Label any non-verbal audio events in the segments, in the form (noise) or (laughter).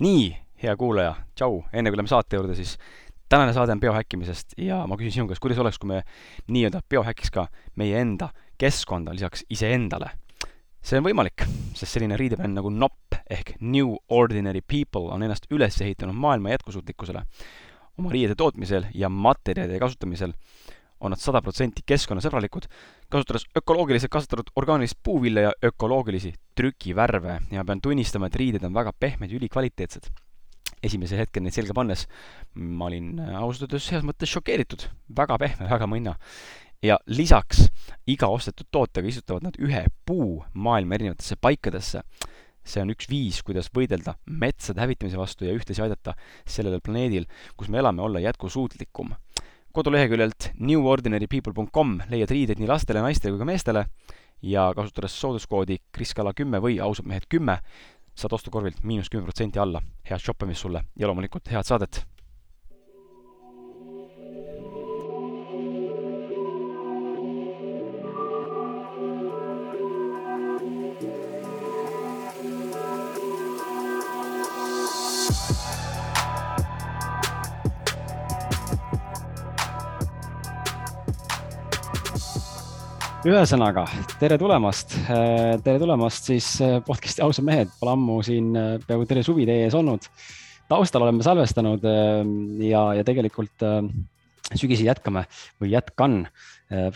nii, hea kuulaja, tšau, enne kui läheme saate juurde, siis tänane saade on biohäkkimisest ja ma küsin sinu käest, kuidas oleks, kui me nii-öelda biohäkiks ka meie enda keskkonda lisaks iseendale. see on võimalik, sest selline riidebänd nagu NOP ehk New Ordinary People on ennast üles ehitanud maailma jätkusuutlikkusele. oma riiede tootmisel ja materjalide kasutamisel on nad sada protsenti keskkonnasõbralikud, kasutades ökoloogiliselt kasvatatud orgaanilist puuvilja ja ökoloogilisi trükivärve ja pean tunnistama, et riided on väga pehmed ja ülikvaliteetsed. esimesel hetkel neid selga pannes ma olin ausalt öeldes heas mõttes šokeeritud, väga pehme, väga mõnna. ja lisaks iga ostetud tootega istutavad nad ühe puu maailma erinevatesse paikadesse see on üks viis, kuidas võidelda metsade hävitamise vastu ja ühtlasi aidata sellel planeedil, kus me elame, olla jätkusuutlikum koduleheküljelt newordinarypeople.com leiad riideid nii lastele, naistele kui ka meestele ja kasutades sooduskoodi kriskala kümme või ausad mehed kümme, saad ostukorvilt miinus kümme protsenti alla. head shoppamist sulle ja loomulikult head saadet! Ühesõnaga, tere tulemast, äh, tere tulemast siis äh, podcast'i Ausad mehed, pole ammu siin äh, peaaegu terve suvi teie ees olnud. taustal oleme salvestanud ja, ja tegelikult sügisi jätkame või jätkan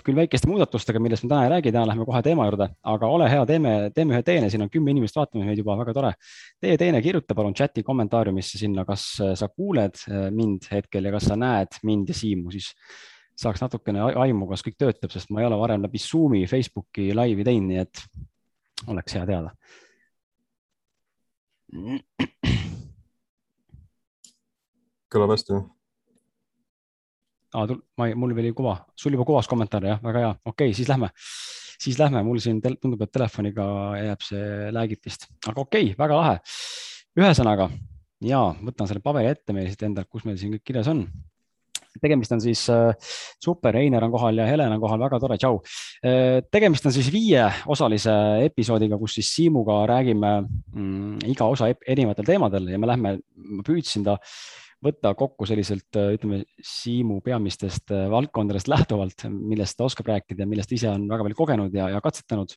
küll väikeste muudatustega, millest me täna ei räägi, täna läheme kohe teema juurde, aga ole hea, teeme, teeme ühe teene, siin on kümme inimest vaatamas meid juba, väga tore. tee teene, kirjuta palun chati kommentaariumisse sinna, kas sa kuuled mind hetkel ja kas sa näed mind ja Siimu, siis saaks natukene aimu, kas kõik töötab, sest ma ei ole varem läbi Zoomi, Facebooki laivi teinud, nii et oleks hea teada. kõlab hästi. aa, ma ei, mul veel ei kuva, sul juba kuvas kommentaare, jah, väga hea, okei okay,, siis lähme, siis lähme, mul siin tundub, et telefoniga jääb see läägib vist, aga okei okay,, väga lahe. ühesõnaga ja võtan selle paberi ette meil siit endalt, kus meil siin kõik kirjas on tegemist on siis äh, super, Einar on kohal ja Helen on kohal, väga tore, tšau. Äh, tegemist on siis viieosalise episoodiga, kus siis Siimuga räägime mm, iga osa erinevatel teemadel ja me lähme, ma püüdsin ta võtta kokku selliselt, äh, ütleme, Siimu peamistest valdkondadest lähtuvalt, millest ta oskab rääkida ja millest ise on väga palju kogenud ja, ja katsetanud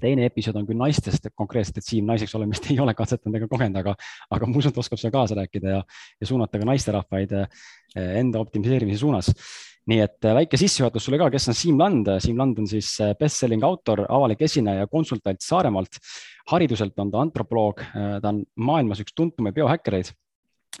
teine episood on küll naistest konkreetselt, et Siim naiseks olemist (laughs) ei ole katsetanud ega kogenud, aga, aga ma usun, et oskab seal kaasa rääkida ja, ja suunata ka naisterahvaid eh, enda optimiseerimise suunas. nii et eh, väike sissejuhatus sulle ka, kes on Siim Land. Siim Land on siis eh, bestselling autor, avalik esineja, konsultant Saaremaalt. hariduselt on ta antropoloog, ta on maailmas üks tuntumaid biohäkkereid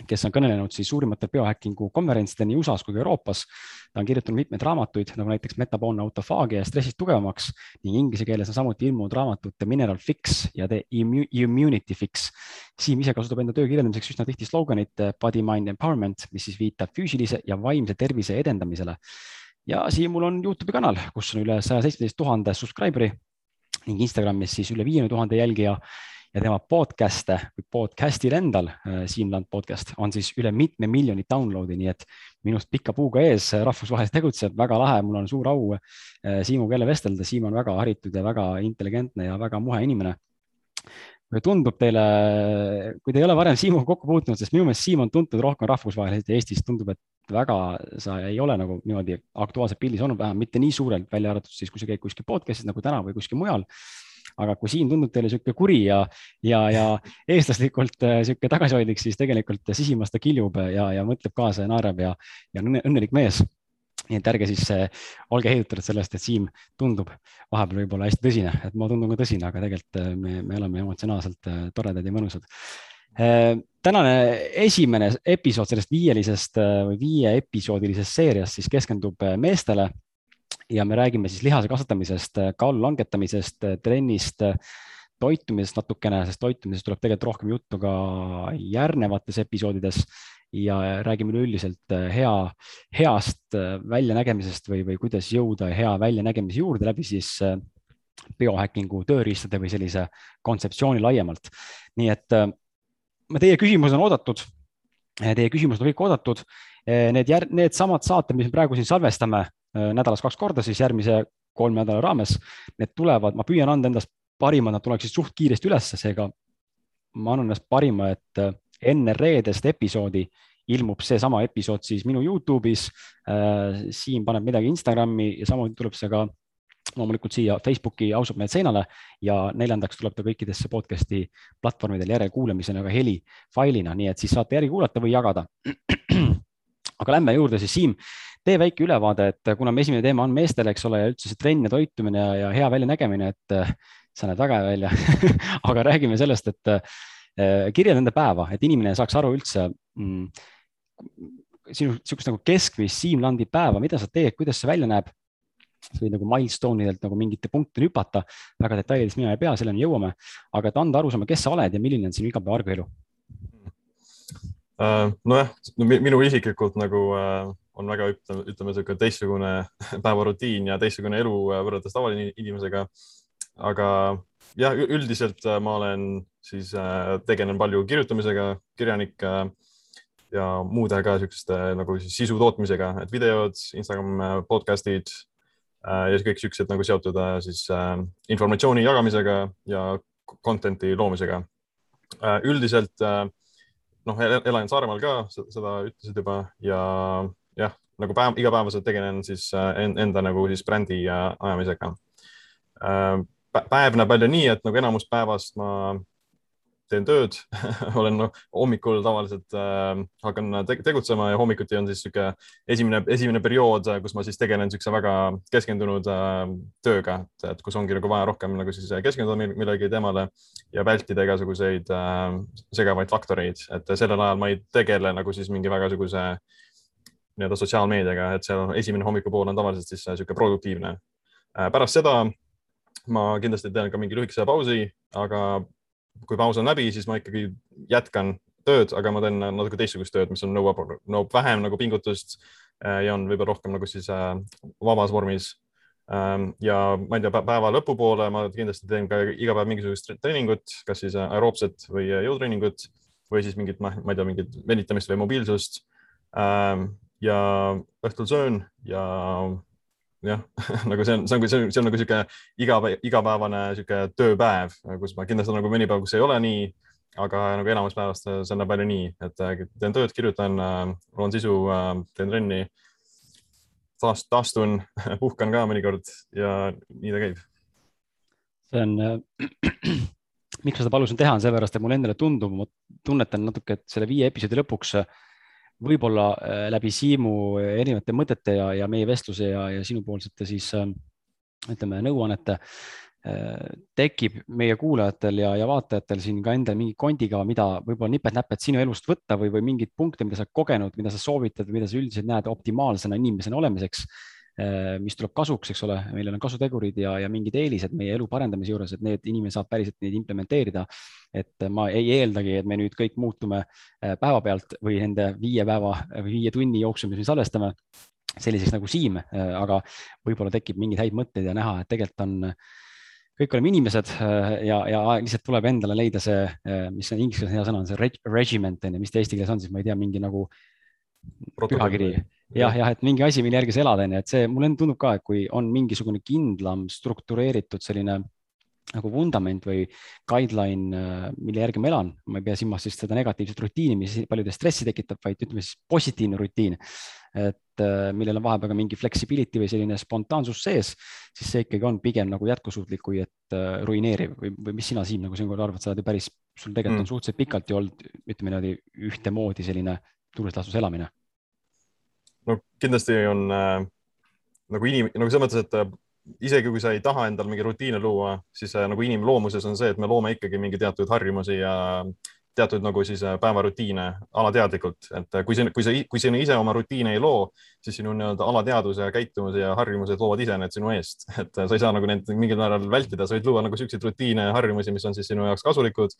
kes on kõnelenud siis suurimatel biohackingu konverentsidel nii USA-s kui ka Euroopas. ta on kirjutanud mitmeid raamatuid nagu näiteks metaboolne autofaagia ja stressist tugevamaks ning inglise keeles on samuti ilmunud raamatud The Mineral Fix ja The Immunity Fix. Siim ise kasutab enda töö kirjeldamiseks üsna tihti sloganit Body Mind Empowerment, mis siis viitab füüsilise ja vaimse tervise edendamisele. ja Siimul on Youtube'i kanal, kus on üle saja seitsmeteist tuhande subscriber'i ning Instagramis siis üle viiekümne tuhande jälgija ja tema podcast'e või podcast'il endal, äh, Siim Land podcast, on siis üle mitme miljoni download'i, nii et minust pika puuga ees rahvusvaheliselt tegutseb, väga lahe, mul on suur au äh, Siimuga jälle vestelda, Siim on väga haritud ja väga intelligentne ja väga muhe inimene. Tundub teile, kui te ei ole varem Siimuga kokku puutunud, sest minu meelest Siim on tuntud rohkem rahvusvaheliselt ja Eestis tundub, et väga sa ei ole nagu niimoodi aktuaalselt pildis olnud, vähemalt mitte nii suurelt, välja arvatud siis, kui sa käid kuskil podcast'is nagu täna või kuskil mujal aga kui siin tundub teile niisugune kuri ja, ja, ja eestlaslikult äh, tagasihoidlik, siis tegelikult sisimas ta kiljub ja, ja mõtleb kaasa ja naerab ja, ja on õnnelik mees. Nii et ärge siis äh, olge heidutatud sellest, et Siim tundub vahepeal võib-olla hästi tõsine, et ma tundun ka tõsine, aga tegelikult äh, me, me oleme emotsionaalselt toredad ja mõnusad. tänane esimene episood sellest viielisest või viie episoodilisest seeriast siis keskendub meestele ja me räägime siis lihase kasvatamisest, kaalu langetamisest, trennist, toitumisest natukene, sest toitumisest tuleb tegelikult rohkem juttu ka järgnevates episoodides ja räägime üleüldiselt hea, heast väljanägemisest või, või kuidas jõuda hea väljanägemise juurde läbi siis biohackingu tööriistade või sellise kontseptsiooni laiemalt. nii et teie küsimused on oodatud. Teie küsimused on kõik oodatud. Need, needsamad saated, mis me praegu siin salvestame, nädalas kaks korda siis järgmise kolme nädala raames. Need tulevad, ma püüan anda endast parima, nad tuleksid suht kiiresti ülesse, seega ma annan endast parima, et, enne reedest episoodi ilmub seesama episood siis minu Youtube'is. Siim paneb midagi Instagrami ja samuti tuleb see ka loomulikult siia Facebooki ausalt mehed seinale ja neljandaks tuleb ta kõikidesse podcast'i platvormidel järelkuulamisena ka helifailina, nii et siis saate järgi kuulata või jagada. (clears throat) aga lähme juurde siis, Siim, tee väike ülevaade, et kuna me esimene teema on meestele, eks ole, ja üldse see trenn ja toitumine ja, ja hea väljanägemine, et äh, sa näed väga hea välja. (laughs) Aga räägime sellest, et äh, kirjelda enda päeva, et inimene saaks aru üldse mm, sinu niisugust nagu keskmist Siim Landi päeva, mida sa teed, kuidas see välja näeb. Või nagu milstone idelt nagu mingite punktideni hüpata, väga detailides mina ei pea, selleni jõuame, aga et anda arusaama, kes sa oled ja milline on sinu igapäeva argielu uh,? Nojah, minu isiklikult nagu uh, on väga, ütleme, ütleme niisugune teistsugune (laughs) päevarutiin ja teistsugune elu uh, võrreldes tavalise aga jah, üldiselt ma olen siis tegelen palju kirjutamisega, kirjanik ja muude ka niisuguste nagu siis sisu tootmisega, et videod, Instagram podcast'id Äh, ja kõik siuksed nagu seotud äh, siis äh, informatsiooni jagamisega ja content'i loomisega. üldiselt noh, elan Saaremaal ka, seda ütlesid juba ja jah, nagu päev, igapäevaselt tegelen siis enda nagu siis brändi ajamisega. päev näeb välja nii, et nagu enamus päevast ma teen tööd (laughs) olen no, hommikul tavaliselt äh, hakkan te tegutsema ja hommikuti on siis niisugune esimene, esimene periood, äh, kus ma siis tegelen niisuguse väga keskendunud äh, tööga, et kus ongi nagu vaja rohkem nagu siis keskenduda millegi teemale ja vältida igasuguseid äh, segavaid faktoreid, et sellel ajal ma ei tegele nagu siis mingi väga niisuguse nii-öelda sotsiaalmeediaga, et seal esimene hommikupool on tavaliselt siis niisugune produktiivne. Äh,. pärast seda ma kindlasti teen ka mingi lühikese pausi, aga kui paus on läbi, siis ma ikkagi jätkan tööd, aga ma teen natuke teistsugust tööd, mis on nõuab, nõuab vähem nagu pingutust äh, ja on võib-olla rohkem nagu siis äh, vabas vormis. Ähm, ja ma ei tea, päeva lõpupoole ma kindlasti teen ka iga päev mingisugust treeningut, kas siis aeroobset või jõutreeningut või siis mingit, ma ei tea, mingit venitamist või mobiilsust. Ähm, ja õhtul söön ja jah (laughs) nagu see on, see on, see on, see on nagu sihuke iga, igapäevane sihuke tööpäev, kus ma kindlasti on nagu mõni päev, kus ei ole nii, aga nagu enamus päevast see näeb välja nii, et äh, teen tööd, kirjutan, äh, loon sisu, äh, teen trenni, taast-, taastun, (laughs) puhkan ka mõnikord ja nii ta käib. see on (clears throat) miks ma seda palusin teha, on seepärast, et mulle endale tundub, ma tunnetan natuke, et selle viie episoodi lõpuks äh, võib-olla äh, läbi Siimu erinevate mõtete ja, ja meie vestluse ja, ja sinupoolsete siis äh, ütleme nõuannete äh, tekib meie kuulajatel ja, ja vaatajatel siin ka endal mingi kondikava, mida võib-olla nipet-näpet sinu elust võtta või, või mingeid punkte, mida sa kogenud, mida sa soovitad mida sa üldiselt näed optimaalsena inimesena olemiseks. Äh, mis tuleb kasuks, eks ole, meil on kasutegurid ja, ja mingid eelised meie elu parendamise juures, et need inimene saab päriselt neid implementeerida. et ma ei eeldagi, et me nüüd kõik muutume äh, päevapealt või nende viie päeva või viie tunni jooksul, mis me salvestame, selliseks nagu Siim, äh, aga võib-olla tekib mingeid häid mõtteid ja näha, et tegelikult on kõik oleme inimesed ja, ja lihtsalt tuleb endale leida see, mis on inglise keeles hea sõna, on see regiment on ju, mis ta eesti keeles on, siis ma ei tea, mingi nagu pühakiri jah, jah, et mingi asi, mille järgi sa elad, on ju, et see mulle tundub ka, et kui on mingisugune kindlam struktureeritud selline nagu vundament või guideline, äh, mille järgi ma elan, ma ei pea silmas siis seda negatiivset rutiini, mis paljude stressi tekitab, vaid ütleme siis positiivne rutiin. et äh, millel on vahepeal ka mingi flexibility või selline spontaansus sees, siis see ikkagi on pigem nagu jätkusuutlik, kui et uh, ruineeriv või, või mis sina, Siim, nagu siinkohal arvad, sa oled ju päris, sul tegelikult mm. on suhteliselt pikalt ju olnud, ütleme niimoodi ühtemoodi selline tuules laastus elamine. No kindlasti on äh, nagu inim-, nagu selles mõttes, et äh, isegi kui sa ei taha endal mingi rutiine luua, siis äh, nagu inimloomuses on see, et me loome ikkagi mingi teatud harjumusi ja teatud nagu siis äh, päevarutiine alateadlikult, et äh, kui sa, kui sa, kui sina ise oma rutiine ei loo, siis sinu nii-öelda alateadvus ja käitumus ja harjumused loovad ise need sinu eest, (laughs) et sa ei saa nagu neid mingil määral vältida, sa võid luua nagu siukseid rutiine ja harjumusi, mis on siis sinu jaoks kasulikud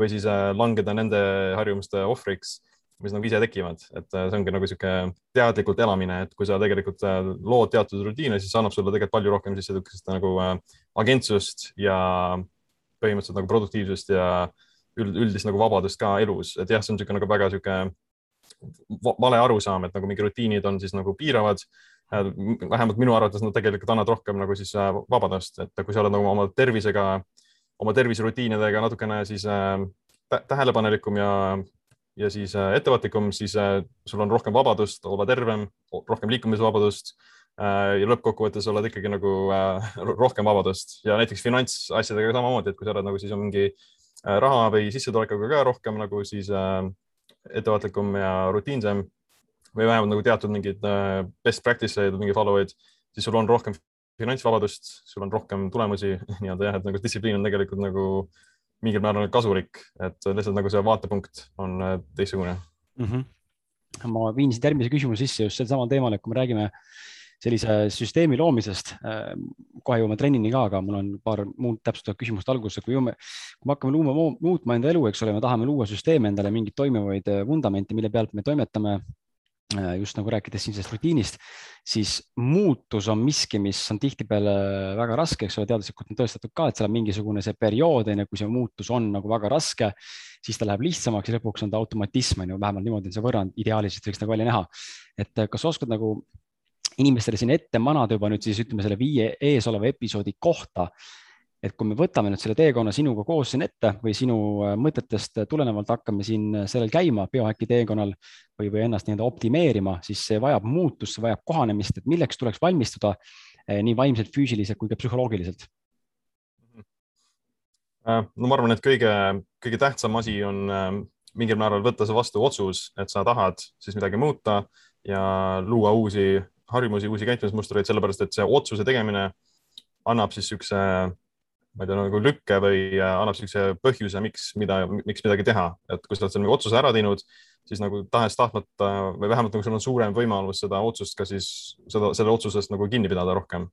või siis langeda nende harjumuste ohvriks mis nagu ise tekivad, et äh, see ongi nagu sihuke teadlikult elamine, et kui sa tegelikult äh, lood teatud rutiine, siis annab sulle tegelikult palju rohkem siis sihukest nagu äh, agentsust ja põhimõtteliselt nagu produktiivsust ja üld, üldist nagu vabadust ka elus, et jah, see on niisugune nagu väga niisugune vale arusaam, et nagu mingi rutiinid on siis nagu piiravad. vähemalt minu arvates nad tegelikult annavad rohkem nagu siis vabadust, et kui sa oled nagu oma tervisega, oma terviserutiinidega natukene siis tähelepanelikum ja ja siis äh, ettevaatlikum, siis äh, sul on rohkem vabadust olla tervem, rohkem liikumisvabadust äh, ja lõppkokkuvõttes oled ikkagi nagu rohkem vabadust. Ja näiteks finantsasjadega samamoodi, et kui sa oled nagu siis on mingi raha või sissetulekuga ka rohkem nagu siis ettevaatlikum ja rutiinsem või vähemalt nagu teatud mingeid best practice'eid, mingi follow eid, siis sul on rohkem finantsvabadust, sul on rohkem tulemusi (laughs) nii-öelda jah, et nagu distsipliin on tegelikult nagu mingil määral kasulik, et lihtsalt nagu see vaatepunkt on äh, teistsugune mm. -hmm. ma viin siit järgmise küsimuse sisse just sel samal teemal, et kui me räägime sellise süsteemi loomisest, äh, kohe jõuame trennini ka, aga mul on paar muud täpsustavat küsimust alguses, kui jõuame, kui me hakkame luuma, muutma enda elu, eks ole, me tahame luua süsteemi endale mingeid toimivaid äh, vundamente, mille pealt me toimetame just nagu rääkides siin sellest rutiinist, siis muutus on miski, mis on tihtipeale väga raske, eks ole, teaduslikult on tõestatud ka, et seal on mingisugune see periood, enne kui see muutus on nagu väga raske, siis ta läheb lihtsamaks ja lõpuks on ta automatism, on ju, vähemalt niimoodi on see võrrand, ideaalis võiks nagu välja näha. et äh, kas oskad nagu inimestele siin ette manada juba nüüd siis ütleme selle viie eesoleva episoodi kohta, et kui me võtame nüüd selle teekonna sinuga koos siin ette või sinu äh, mõtetest tulenevalt hakkame siin sellel käima biohäki teekonnal või, või ennast nii-öelda optimeerima, siis see vajab muutust, see vajab kohanemist, et milleks tuleks valmistuda eh, nii vaimselt, füüsiliselt kui ka psühholoogiliselt? Äh, no ma arvan, et kõige, kõige tähtsam asi on äh, mingil määral võtta see vastu otsus, et sa tahad siis midagi muuta ja luua uusi harjumusi, uusi käitumismustreid, sellepärast et see otsuse tegemine annab siis niisuguse ma ei tea, nagu lükke või äh, annab niisuguse põhjuse, miks, mida, miks midagi teha, et kui sa oled selle otsuse ära teinud, siis nagu tahes-tahtmata või vähemalt nagu sul on suurem võimalus seda otsust ka siis seda, selle otsusest nagu kinni pidada rohkem.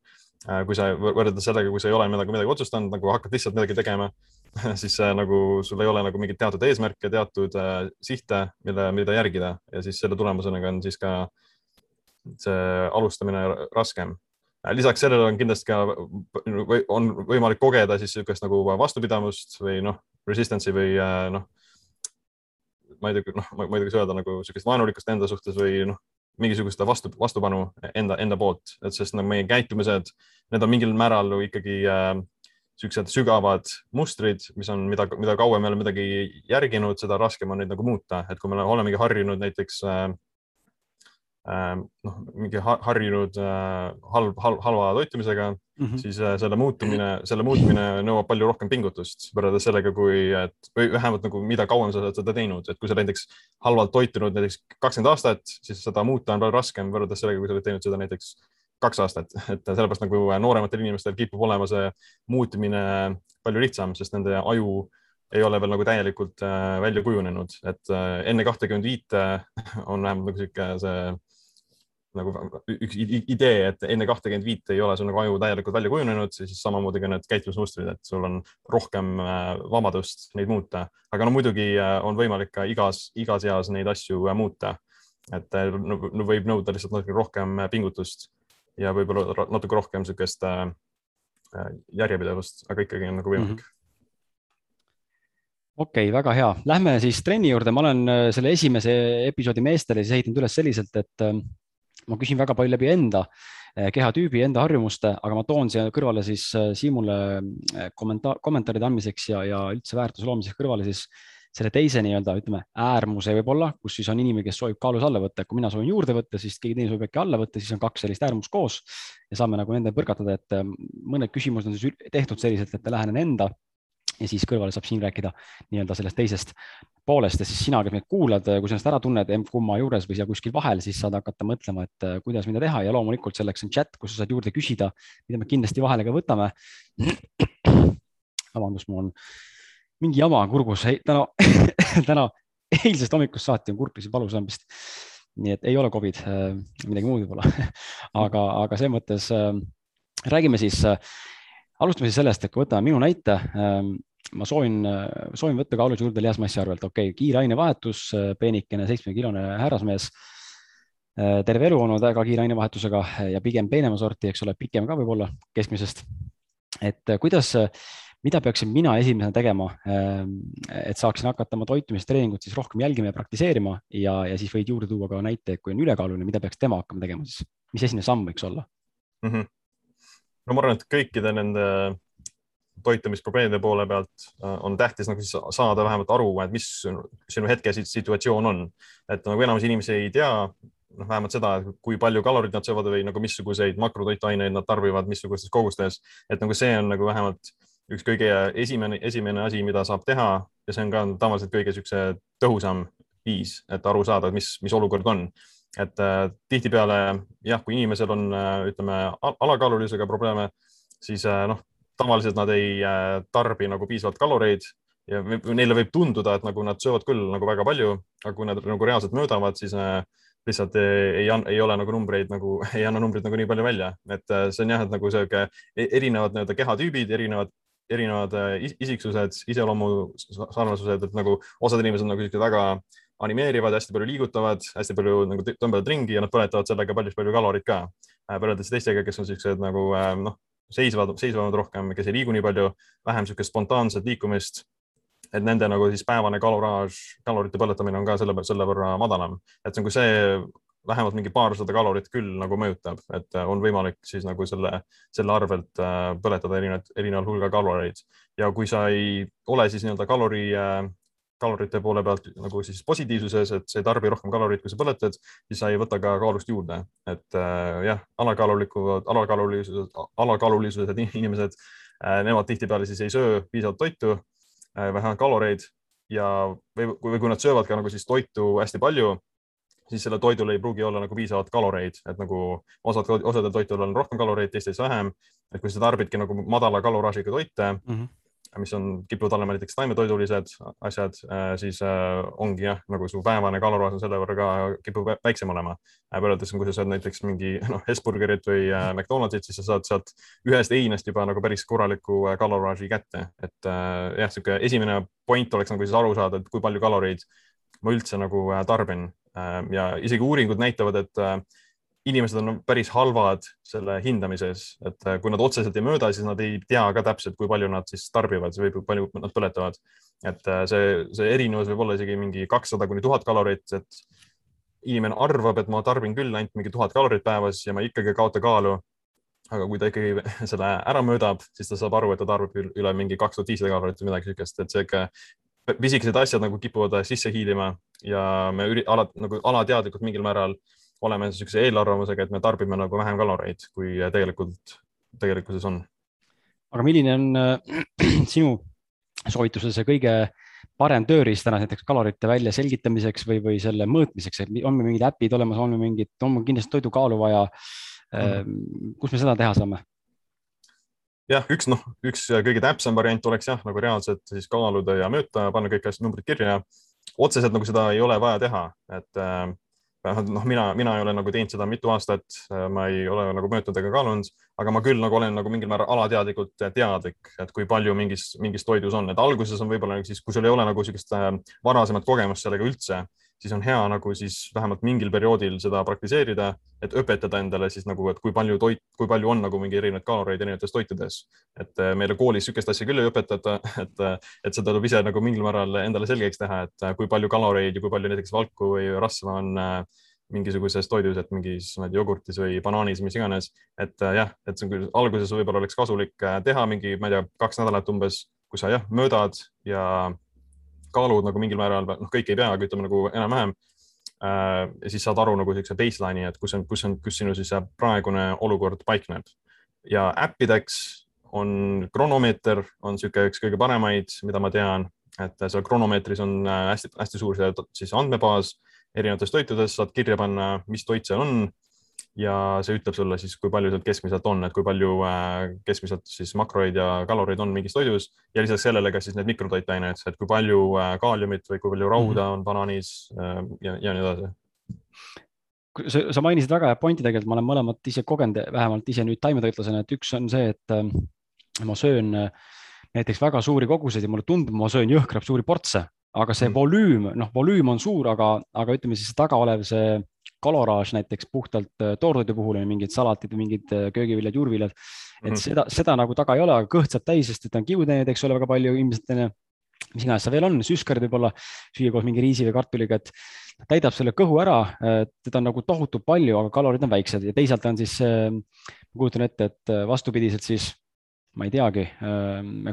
Äh, kui sa võrreldes sellega, kui sa ei ole midagi, midagi otsustanud, nagu hakkad lihtsalt midagi tegema, (laughs) siis äh, nagu sul ei ole nagu mingeid teatud eesmärke, teatud äh, sihte, mille, mida järgida. Ja siis selle tulemusena on siis ka see alustamine raskem lisaks sellele on kindlasti ka, on võimalik kogeda siis niisugust nagu vastupidavust või noh, resistance'i või äh, noh, ma ei tea, noh, ma ei tea, kuidas öelda nagu niisugust vaenulikkust enda suhtes või noh, mingisugust vastu, vastupanu enda, enda poolt, et sest nagu meie käitumised, need on mingil määral ikkagi niisugused äh, sügavad mustrid, mis on, mida, mida kauem me oleme midagi järginud, seda raskem on neid nagu muuta, et kui me olemegi harjunud näiteks äh, noh, mingi harjunud äh, halb, halb, halva toitumisega mm, -hmm. siis äh, selle muutumine, selle muutmine nõuab palju rohkem pingutust võrreldes sellega, kui, et või vähemalt nagu, mida kauem sa oled seda teinud, et kui sa näiteks halvalt toitunud näiteks kakskümmend aastat, siis seda muuta on palju raskem võrreldes sellega, kui sa oled teinud seda näiteks kaks aastat, (laughs) et sellepärast nagu noorematel inimestel kipub olema see muutmine palju lihtsam, sest nende aju ei ole veel nagu täielikult äh, välja kujunenud, et enne kahtekümmet viite (laughs) on vähemalt nagu sihuke see nagu üks idee, et enne kahtekümmet viit ei ole sul nagu aju täielikult välja kujunenud, siis samamoodi ka need käitumismustrid, et sul on rohkem äh, vabadust neid muuta, aga no muidugi äh, on võimalik ka igas, igas eas neid asju äh, muuta. et no, võib nõuda lihtsalt natuke rohkem pingutust ja võib-olla natuke rohkem niisugust järjepidevust, aga ikkagi on nagu võimalik mm. -hmm okei okay,, väga hea, lähme siis trenni juurde, ma olen selle esimese episoodi meestele siis ehitanud üles selliselt, et ma küsin väga palju läbi enda eh, kehatüübi, enda harjumuste, aga ma toon siia kõrvale siis eh, Siimule eh, kommentaar, kommentaaride andmiseks ja, ja üldse väärtuse loomiseks kõrvale siis selle teise nii-öelda ütleme äärmuse võib-olla, kus siis on inimene, kes soovib kaalus alla võtta, kui mina soovin juurde võtta, siis keegi teine soovib äkki alla võtta, siis on kaks sellist äärmust koos ja saame nagu nende põrgatada, et mõned küsimused on siis tehtud selliselt, et lähenen enda ja siis kõrvale saab siin rääkida nii-öelda sellest teisest poolest ja siis sina, kes meid kuulad, kui sa ennast ära tunned kumma juures või seal kuskil vahel, siis saad hakata mõtlema, et äh, kuidas mida teha ja loomulikult selleks on chat, kus sa saad juurde küsida, mida me kindlasti vahele ka võtame. (clears throat) vabandust, mul on mingi jama kurgus, täna (laughs) täna eilsest hommikust saati on kurklis valus on vist. nii et ei ole Covid, äh, midagi muud võib-olla (laughs) aga, aga selles mõttes äh, räägime siis alustame siis sellest, et kui võtame minu näite, ma soovin, soovin võtta kaalus juurde lihasmassi arvelt, okei okay,, kiire ainevahetus, peenikene seitsmekilone härrasmees. Terve elu olnud väga kiire ainevahetusega ja pigem peenema sorti, eks ole, pikem ka võib-olla keskmisest. et kuidas, mida peaksin mina esimesena tegema, et saaksin hakata oma toitumistreeningut siis rohkem jälgima ja praktiseerima ja, ja siis võid juurde tuua ka näite, kui on ülekaaluline, mida peaks tema hakkama tegema siis, mis esimene samm võiks olla mm? -hmm no ma arvan, et kõikide nende toitumisprobleemide poole pealt on tähtis nagu siis saada vähemalt aru, et mis sinu hetke situatsioon on. et nagu enamus inimesi ei tea, noh, vähemalt seda, kui palju kaloreid nad söövad või nagu missuguseid makrotoitaineid nad tarbivad, missugustes kogustes, et nagu see on nagu vähemalt üks kõige esimene, esimene asi, mida saab teha ja see on ka tavaliselt kõige niisuguse tõhusam viis, et aru saada, mis, mis olukord on. et äh, tihtipeale jah, kui inimesel on äh,, ütleme alakaalulisusega probleeme, siis äh, noh, tavaliselt nad ei äh, tarbi nagu piisavalt kaloreid ja neile võib tunduda, et nagu nad söövad küll nagu väga palju, aga kui nad nagu reaalselt möödavad, siis äh, lihtsalt ei, ei, ei ole nagu numbreid nagu, (laughs) ei anna numbrid nagu nii palju välja, et äh, see on jah, et nagu sihuke e-, erinevad nii-öelda kehatüübid, erinevad erinevad äh, isiksused, iseloomu sarnasused, et nagu osad inimesed nagu siuksed väga animeerivad, hästi palju liigutavad, hästi palju nagu tõmbavad ringi ja nad põletavad sellega palju-palju kalorit ka. Äh, võrreldes teistega, kes on siuksed nagu äh, noh, seisvad, seisvamad rohkem, kes ei liigu nii palju, vähem niisugust spontaanset liikumist. et nende nagu siis päevane kaloraaž, kalorite põletamine on ka selle, selle võrra madalam, et kui see vähemalt mingi paarsada kalorit küll nagu mõjutab, et äh, on võimalik siis nagu selle, selle arvelt äh, põletada erinevat, erineval hulgal kaloreid ja kui sa ei ole siis nii-öelda kalori, äh, kalorite poole pealt nagu siis positiivsuses, et sa ei tarbi rohkem kaloreid, kui sa põletad, siis sa ei võta ka kaalust juurde, et jah, alakaalulikud, alakaalulisused, alakaalulisused inimesed, nemad tihtipeale siis ei söö piisavalt toitu, vähe kaloreid ja või, või kui nad söövad ka nagu siis toitu hästi palju siis sellel toidul ei pruugi olla nagu piisavalt kaloreid, et nagu osad, osadel toitudel on rohkem kaloreid, teistes vähem. et kui sa tarbidki nagu madala kaloraažiga toite mm, -hmm. Mis on, kipuvad olema näiteks taimetoidulised asjad, äh, siis äh, ongi jah, nagu su päevane kaloraaž on selle võrra ka kipub väiksem olema. Äh, võrreldes, kui sa sööd näiteks mingi (laughs) noh, Hesburgerit või McDonaldsit, siis sa saad sealt ühest einest juba nagu päris korraliku kaloraaži kätte, et jah, niisugune esimene point oleks nagu siis aru saada, et kui palju kaloreid ma üldse nagu tarbin ja isegi uuringud näitavad, et inimesed on päris halvad selle hindamises, et äh, kui nad otseselt ei mööda, siis nad ei tea ka täpselt, kui palju nad siis tarbivad või kui palju nad põletavad. et see, see erinevus võib olla isegi mingi kakssada kuni tuhat kalorit, et inimene arvab, et ma tarbin küll ainult mingi tuhat kalorit päevas ja ma ikkagi ei kaota kaalu. aga kui ta ikkagi (laughs) selle ära möödab, siis ta saab aru, et ta tarbib üle mingi kaks tuhat viissada kalorit või midagi niisugust, et see ikka pisikesed asjad nagu kipuvad sisse hiilima ja me üri, ala, nagu alateadlikult mingil määral oleme niisuguse eelarvamusega, et me tarbime nagu vähem kaloreid, kui tegelikult tegelikkuses on. aga milline on äh, (clears throat) sinu soovituses see kõige parem tööriist täna näiteks kalorite väljaselgitamiseks või, või selle mõõtmiseks, et on meil mingid äpid olemas, on meil mingid, on meil kindlasti toidukaalu vaja mm. kus me seda teha saame? jah, üks noh, üks kõige täpsem variant oleks jah, nagu reaalselt siis kaaluda ja mõõta, panna kõik asjad, numbrid kirja. otseselt nagu seda ei ole vaja teha, et äh, noh, mina, mina ei ole nagu teinud seda mitu aastat, äh, ma ei ole nagu mõõtnud ega kaalunud, aga ma küll nagu olen nagu mingil määral alateadlikult teadlik, et kui palju mingis, mingis toidus on, et alguses on võib-olla siis, kui sul ei ole nagu niisugust äh, varasemat kogemust sellega üldse, siis on hea nagu siis vähemalt mingil perioodil seda praktiseerida, et õpetada endale siis nagu, et kui palju toit, kui palju on nagu mingi erinevaid kaloreid erinevates toitudes. et äh, meile koolis niisugust asja küll ei õpetata, (laughs) et, et seda tuleb ise nagu mingil määral endale selgeks teha, et äh, kui palju kaloreid ja kui palju näiteks valku või rasva on äh, mingisuguses toidus, et mingis jogurtis või banaanis, mis iganes, et jah, et see on küll alguses võib-olla oleks kasulik teha mingi, ma ei tea, kaks nädalat umbes, kui sa jah möödad ja kaalud nagu mingil määral, noh, kõik ei pea, aga ütleme nagu enam-vähem äh,. ja siis saad aru nagu niisuguse baseline'i, et kus on, kus on, kus sinu siis praegune olukord paikneb. ja äppideks on kronomeeter, on niisugune üks kõige paremaid, mida ma tean, et seal kronomeetris on hästi-hästi äh, suur see siis andmebaas erinevates toitudes, saad kirja panna, mis toit seal on ja see ütleb sulle siis, kui palju sealt keskmiselt on, et kui palju äh, keskmiselt siis makroid ja kaloreid on mingis toidus ja lisaks sellele ka siis need mikrotoitained, et kui palju äh, kaaliumit või kui palju rauda -hmm. on banaanis äh, ja, ja nii edasi sa, sa mainisid väga hea pointi tegelikult, ma olen mõlemat ise kogenud, vähemalt ise nüüd taimetoitlasena, et üks on see, et ma söön näiteks väga suuri koguseid ja mulle tundub, ma söön jõhkralt suuri portse, aga see mm. volüüm, noh, volüüm on suur, aga, aga ütleme siis taga olev see kaloraaž näiteks puhtalt äh, toortoidu puhul on mingid salatid mingid äh, köögiviljad, juurviljad. et mm -hmm. seda, seda nagu taga ei ole, aga kõht saab täis, sest et on kiudaineid, eks ole, väga palju ilmselt on ju mis iganes see veel on, süskarid võib-olla, süüa koos mingi riisi või kartuliga, et täidab selle kõhu ära, teda on nagu tohutult palju, aga kalorid on väiksed ja teisalt on siis, ma kujutan ette, et vastupidiselt siis ma ei teagi,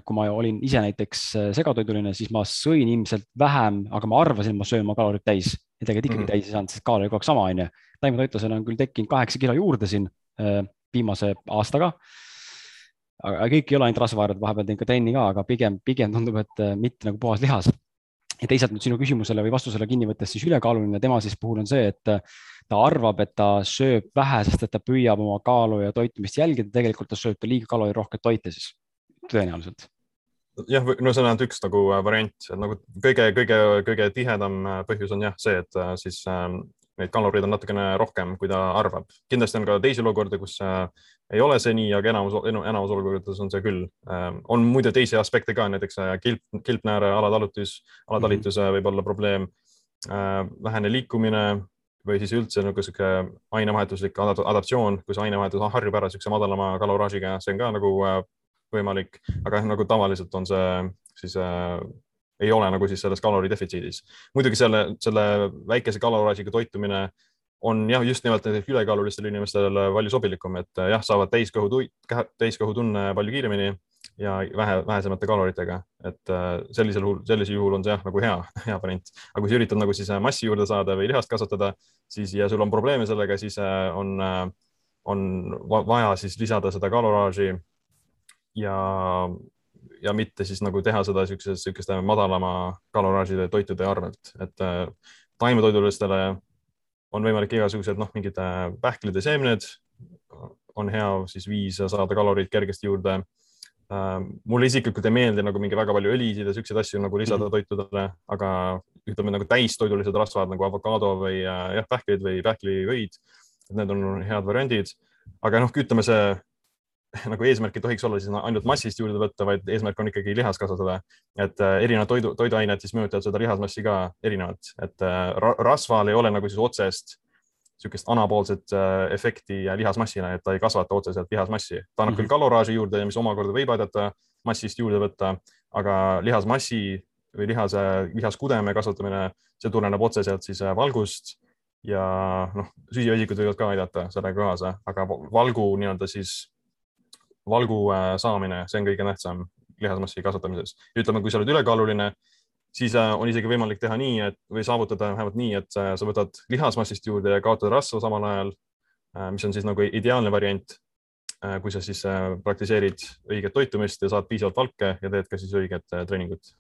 kui ma olin ise näiteks segatoiduline, siis ma sõin ilmselt vähem, aga ma arvasin, et ma söön oma kalorid täis ja tegelikult ikkagi mm -hmm. täis ei saanud, sest kaalor oli kogu aeg sama, onju. taimetoitlasena on küll tekkinud kaheksa kilo juurde siin viimase aastaga aga kõik ei ole ainult rasvaarved, vahepeal teen ka trenni ka, aga pigem, pigem tundub, et mitte nagu puhas lihas ja teisalt nüüd sinu küsimusele või vastusele kinni võttes, siis ülekaaluline tema siis puhul on see, et ta arvab, et ta sööb vähe, sest et ta püüab oma kaalu ja toitumist jälgida, tegelikult ta sööb ka liiga kalorirohket toite siis tõenäoliselt. Jah, no see on ainult üks nagu äh, variant, et nagu kõige-kõige-kõige tihedam äh, põhjus on jah see, et äh, siis ähm, neid kaloreid on natukene rohkem, kui ta arvab. kindlasti on ka teisi olukordi, kus äh, ei ole see nii, aga enamus, enamus olukordades on see küll äh,. on muide teisi aspekte ka, näiteks äh, kilp, kilpnääre alatalutus, alatalitus mm -hmm. võib olla probleem äh,, vähene liikumine või siis üldse nagu sihuke ainevahetuslik adaptatsioon, kus ainevahetus harjub ära siukse madalama kaloraažiga, see on ka nagu võimalik, aga nagu tavaliselt on see siis ei ole nagu siis selles kaloridefitsiidis. muidugi selle, selle väikese kaloraažiga toitumine on jah, just nimelt näiteks ülekaalulistele inimestele palju sobilikum, et jah, saavad täiskõhu, täiskõhutunne palju kiiremini ja vähe, vähesemate kaloritega, et äh, sellisel juhul, sellisel juhul on see jah, nagu hea, hea variant. aga kui sa üritad nagu siis äh, massi juurde saada või lihast kasvatada, siis ja sul on probleeme sellega, siis on, on vaja siis lisada seda kaloraaži ja ja mitte siis nagu teha seda niisuguse, niisuguste madalama kaloraažide toitude arvelt, et äh, taimetoidulistele on võimalik igasugused noh, mingid äh, pähklid ja seemned on hea siis viis saada kaloreid kergesti juurde äh,. mulle isiklikult ei meeldi nagu mingi väga palju õlisid ja siukseid asju nagu lisada mm -hmm. toitudele, aga ütleme nagu täistoidulised rasvad nagu avokaado või jah, pähklid või pähklivõid, need on head variandid. aga noh, ütleme see (laughs) nagu eesmärk ei tohiks olla siis ainult massist juurde võtta, vaid eesmärk on ikkagi lihas kasvatada. et äh, erinevad toidu, toiduained siis mõjutavad seda lihasmassi ka erinevalt, et äh, rasval ei ole nagu siis otsest niisugust anapoolset äh, efekti lihasmassina, et ta ei kasvata otseselt lihasmassi. ta annab mm -hmm. küll kaloraaži juurde, mis omakorda võib aidata massist juurde võtta, aga lihasmassi või lihase, lihaskudeme kasvatamine, see tuleneb otseselt siis valgust ja noh, süsivesikud võivad ka aidata sellega kaasa, aga valgu nii-öelda siis valgu äh, saamine, see on kõige tähtsam lihasmassi kasvatamises. ütleme, kui sa oled ülekaaluline, siis äh, on isegi võimalik teha nii, et või saavutada vähemalt nii, et äh, sa võtad lihasmassist juurde ja kaotad rasva samal ajal, mis on siis nagu ideaalne variant. kui sa siis praktiseerid õiget toitumist ja saad piisavalt valke ja teed ka siis õiget treeningut.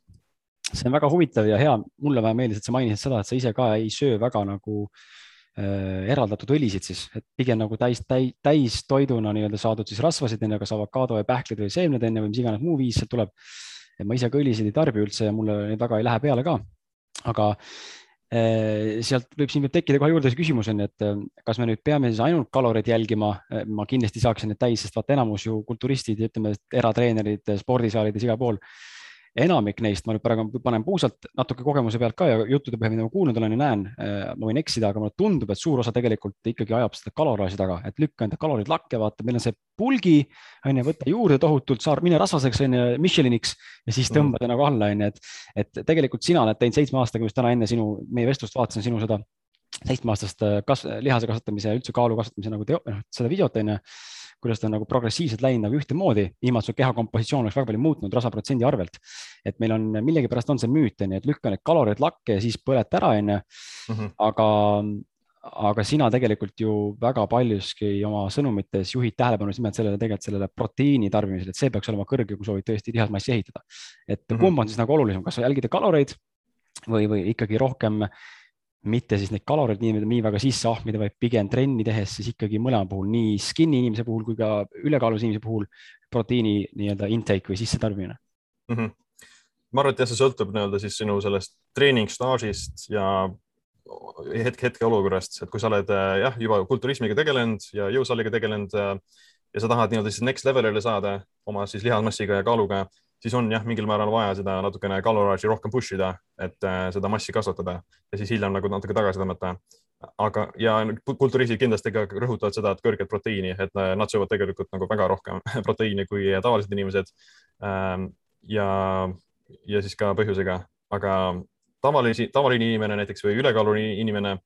see on väga huvitav ja hea, mulle väga meeldis, et sa mainisid seda, et sa ise ka ei söö väga nagu äh, eraldatud õlisid siis, et pigem nagu täis, täis, täistoiduna nii-öelda saadud siis rasvasid, onju, kas avokaado ja pähklid või seemned onju või mis iganes muu viis sealt tuleb. et ma ise ka õlisid ei tarbi üldse ja mulle neid väga ei lähe peale ka. aga eh, sealt võib, siin võib tekkida kohe juurde see küsimus on ju, et äh, kas me nüüd peame siis ainult kaloreid jälgima, ma kindlasti saaksin need täis, sest vaata enamus ju kulturistid ja ütleme, eratreenerid spordisaalides igal pool enamik neist, ma nüüd praegu panen puusalt natuke kogemuse pealt ka ja juttude põhjal, mida ma kuulnud olen ja näen, äh, ma võin eksida, aga mulle tundub, et suur osa tegelikult ikkagi ajab seda kaloraaži taga, et lükka enda kalorid lakke, vaata, meil on see pulgi, on ju, võta juurde tohutult, saar, mine rasvaseks, on ju, Micheliniks ja siis mm. tõmbad mm. nagu alla, on ju, et, et tegelikult sina oled teinud seitsme aastaga, just täna enne sinu, meie vestlust vaatasin sinu seda seitsmeaastast äh, kas-, lihase kasvatamise ja üldse kaalu kasvatamise nagu teo, noh, seda videot on ju kuidas ta on nagu progressiivselt läinud nagu ühtemoodi, ilma et su keha kompositsioon oleks väga palju muutunud rasvaprotsendi arvelt. et meil on millegipärast on see müüt, on ju, et lükka need kalorid lakke ja siis põleta ära, on ju. Mhm. aga, aga sina tegelikult ju väga paljuski oma sõnumites juhid tähelepanu just nimelt sellele, tegelikult sellele proteiini tarbimisele, et see peaks olema kõrge, kui soovid tõesti lihasmassi ehitada. et mm -hmm. kumb on siis nagu olulisem, kas sa jälgida kaloreid või, või ikkagi rohkem mitte siis neid kaloreid nii, nii väga sisse ahmida, vaid pigem trenni tehes siis ikkagi mõlema puhul, nii skinny inimese puhul kui ka ülekaalus inimese puhul proteiini nii-öelda intake või sissetarbimine mm. -hmm. ma arvan, et jah, see sõltub nii-öelda siis sinu sellest treeningstaažist ja hetke, hetkeolukorrast, et kui sa oled jah, juba kulturismiga tegelenud ja jõusaaliga tegelenud ja sa tahad nii-öelda siis next level'ile saada oma siis lihasmassiga ja kaaluga, siis on jah, mingil määral vaja seda natukene kaloraaži rohkem push ida, et äh, seda massi kasvatada ja siis hiljem nagu natuke tagasi tõmmata. aga, ja kulturistid kindlasti ka rõhutavad seda, et kõrget proteiini, et äh, nad söövad tegelikult nagu väga rohkem (laughs) proteiini kui tavalised inimesed. Ähm, ja, ja siis ka põhjusega, aga tavalisi, tavaline inimene näiteks või ülekaaluline inimene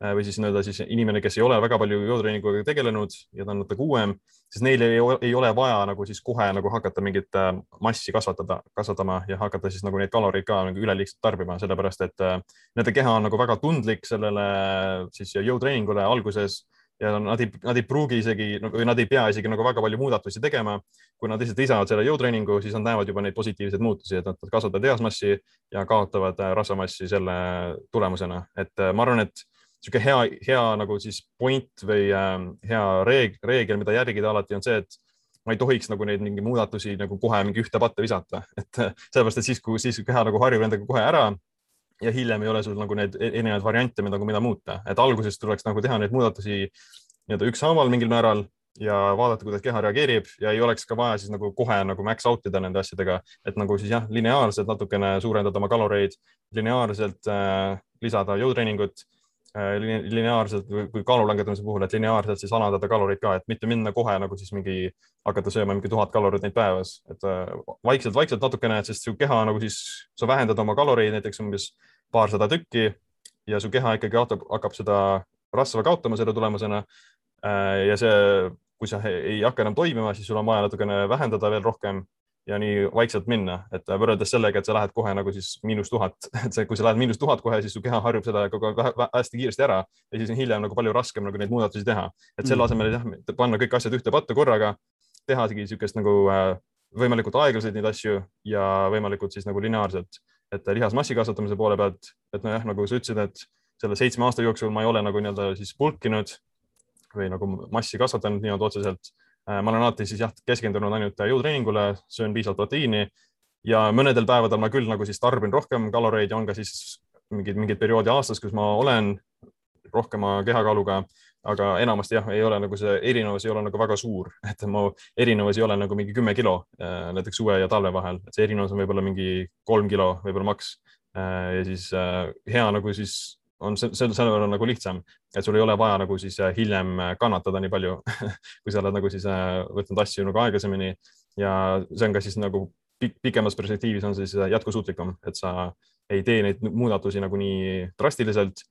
või siis nii-öelda siis inimene, kes ei ole väga palju jõutreeninguga tegelenud ja ta on natuke uuem, siis neil ei, ei ole vaja nagu siis kohe nagu hakata mingit massi kasvatada, kasvatama ja hakata siis nagu neid kaloreid ka nagu üleliigselt tarbima, sellepärast et nende keha on nagu väga tundlik sellele siis jõutreeningule alguses ja nad ei, nad ei pruugi isegi nagu, nad ei pea isegi nagu väga palju muudatusi tegema. kui nad lihtsalt lisavad selle jõutreeningu, siis nad näevad juba neid positiivseid muutusi, et nad kasvatavad lihasmassi ja kaotavad äh, rasvamassi selle tulemusena, et äh, ma arvan, et niisugune hea, hea nagu siis point või äh, hea reeg, reegel, mida järgida alati on see, et ma ei tohiks nagu neid mingi muudatusi nagu kohe mingi ühte patta visata, (laughs) et sellepärast, et siis, kui siis keha nagu harjub endaga kohe ära ja hiljem ei ole sul nagu need e-, erinevaid variante, mida, mida muuta, et alguses tuleks nagu teha neid muudatusi nii-öelda ükshaaval mingil määral ja vaadata, kuidas keha reageerib ja ei oleks ka vaja siis nagu kohe nagu max out ida nende asjadega, et nagu siis jah, lineaarselt natukene suurendada oma kaloreid, lineaarselt äh, lisada jõutreeningut äh, lineaarselt või kaalu langetamise puhul, et lineaarselt siis alandada kaloreid ka, et mitte minna kohe nagu siis mingi hakata sööma mingi tuhat kalorit neid päevas, et vaikselt-vaikselt äh, natukene, sest su keha nagu siis, sa vähendad oma kaloreid näiteks umbes paarsada tükki ja su keha ikkagi hakkab, hakkab seda rasva kaotama selle tulemusena. Äh, ja see, kui sa ei hakka enam toimima, siis sul on vaja natukene vähendada veel rohkem ja nii vaikselt minna, et võrreldes sellega, et sa lähed kohe nagu siis miinus tuhat, (laughs) et see, kui sa lähed miinus tuhat kohe, siis su keha harjub seda kogu aeg hästi kiiresti ära ja siis on hiljem nagu palju raskem nagu neid muudatusi teha, et selle mm. asemel jah, panna kõik asjad ühte patta korraga, tehagi niisugust nagu äh, võimalikult aeglaselt neid asju ja võimalikult siis nagu lineaarselt et lihasmassi kasvatamise poole pealt, et nojah, nagu sa ütlesid, et selle seitsme aasta jooksul ma ei ole nagu nii-öelda siis pulkinud või nagu massi kasvatanud nii-öelda otseselt. Äh, ma olen alati siis jah, keskendunud ainult jõutreeningule, söön piisavalt proteiini ja mõnedel päevadel ma küll nagu siis tarbin rohkem kaloreid ja on ka siis mingid, mingid perioodi aastas, kus ma olen rohkema kehakaaluga aga enamasti jah, ei ole nagu see erinevus ei ole nagu väga suur, (laughs) et mu erinevus ei ole nagu mingi kümme kilo äh, näiteks suve ja talve vahel, et see erinevus on võib-olla mingi kolm kilo, võib-olla maks. Äh, ja siis hea nagu siis on see, selle, selle võrra nagu lihtsam, et sul ei ole vaja nagu siis hiljem kannatada nii palju (laughs) kui sa oled nagu siis võtnud asju nagu aeglasemini ja see on ka siis nagu pikemas perspektiivis on siis jätkusuutlikum, et sa ei tee neid muudatusi nagu nii drastiliselt